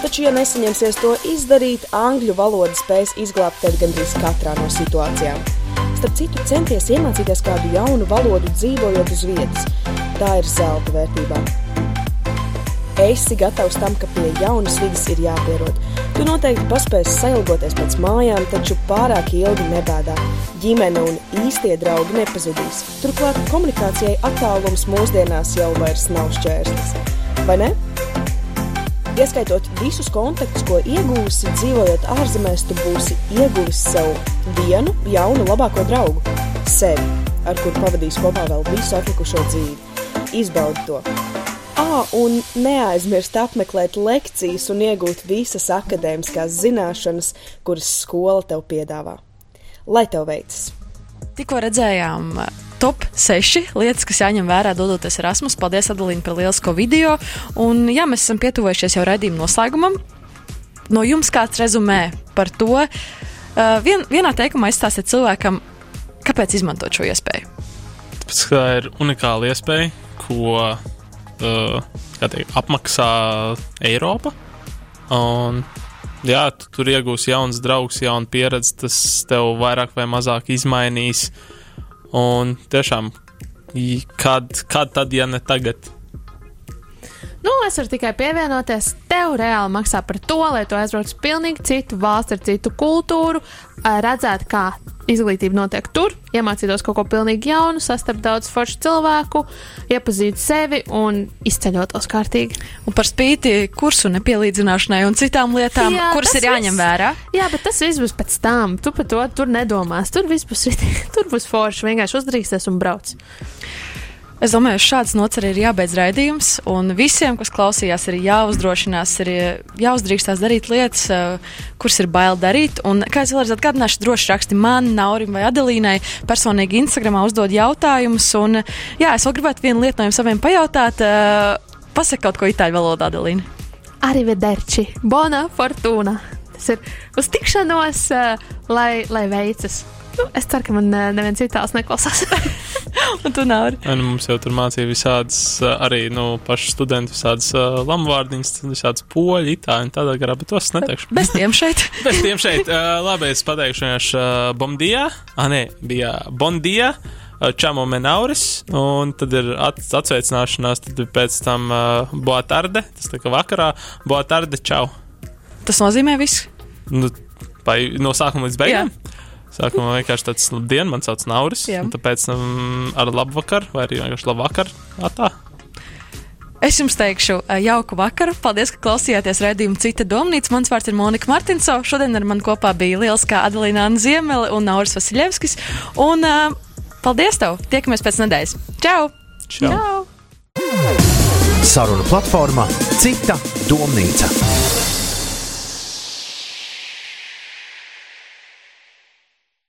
Taču, ja nesaņemsies to izdarīt, angļu valoda spēs izglābt tevi gandrīz katrā no situācijām. Starp citu, centies iemācīties kādu jaunu valodu, dzīvojot uz vietas. Tā ir zelta vērtībā. Esi gatavs tam, ka pie jaunas vidas ir jāpierod. Tu noteikti paspēsi sailgoties pēc mājām, taču pārāk ilgi nebēdā. Ģimene un īstie draugi nepazudīs. Turklāt komunikācijai attālums mūsdienās jau vairs nav šķērslis. Vai ne? Ieskaitot visus kontaktus, ko iegūsi, dzīvojot ārzemēs, tu būsi ieguvis sev vienu jaunu, labāko draugu - sevi, ar kuru pavadīs kopā vēl visu atlikušo dzīvi. Izbaudi to! Ah, un neaizmirst apmeklēt lekcijas un iegūt visas akadēmiskās zināšanas, kuras skola tev piedāvā. Lai tev veicas! Tikko redzējām uh, top 6 lietas, kas jāņem vērā dodoties Erasmus. Paldies, Adelīna, par lielisko video. Un jā, mēs esam pietuvojušies jau raidījuma noslēgumam. No jums kāds rezumē par to, uh, vien, vienā teikumā izstāstiet cilvēkam, kāpēc izmantot šo iespēju. Tāpēc, ka tā ir unikāla iespēja, ko uh, teikt, apmaksā Eiropa. Un, jā, tu tur iegūsi jauns draugs, jaunu pieredzi, tas tev vairāk vai mazāk izmainīs. Un tiešām, kad, kad tad, ja ne tagad? Nu, es varu tikai pievienoties. Tev reāli maksā par to, lai tu aizbrauc uz pilnīgi citu valsti ar citu kultūru, ā, redzētu, kā izglītība notiek tur, iemācītos kaut ko pilnīgi jaunu, sastapt daudz foršu cilvēku, iepazīt sevi un izceļotos kārtīgi. Un par spīti kursu nepielīdzināšanai un citām lietām, Jā, kuras ir jāņem viss- vērā. Jā, bet tas viss būs pēc tam. Tu par to tur nedomās. Tur viss būs, [LAUGHS] tur būs forši. Vienkārši uzdrīksties un brauc. Es domāju, šāds nots arī ir jābeidz raidījums, un visiem, kas klausījās, ir jāuzdrošinās, ir jāuzdrīkstās darīt lietas, eh, kuras ir bail darīt. Un, kā es vēlreiz atgādināšu, droši raksti man, Naurim vai Adelīnai, personīgi Instagramā uzdod jautājumus. Un, jā, es vēl gribētu vienu lietu no jums saviem pajautāt. eh, Pasaka kaut ko itāļu valodā, Adelīna. Arrivederci, bona fortuna. Tas ir uz tikšanos, uh, lai, lai veicas. Nu, es ceru, ka man uh, neviens itāls neklausās. [LAUGHS] Un tu nav. Nu, mums jau tur mācīja visādas, ā, arī nu, paši studenti, visādas uh, lamuvārdiņas, visādas poļu, itāļu, tādā garā, bet tos neteikšu. Bez tiem šeit. [LAUGHS] Bez tiem šeit. Uh, labi, es pateikšu vienkārši uh, Bombdijā. Ah, nē, bija Bondijā. Čamo Menauris, un tad ir at, atsveicināšanās, tad pēc tam uh, Boatarde, tas tā kā vakarā, Boatarde, čau. Tas nozīmē visu. Nu, vai no sākuma līdz beigām? Sākumā vienkārši tāds, diena, man sauc Nauris, Jā. tāpēc um, ar labu vakaru, vai arī vienkārši labu vakaru, atā. Es jums teikšu, jauku vakaru. Paldies, ka klausījāties redzējumu Cita domnīca. Mans vārds ir Monika Martinso. Šodien ar mani kopā bija lieliskā Adelīna Ziemele un Nauris Vasiljevskis. Un uh, paldies tev! Tiekamies pēc nedēļas! Čau! Čau! Saruna platformā Cita domnīca.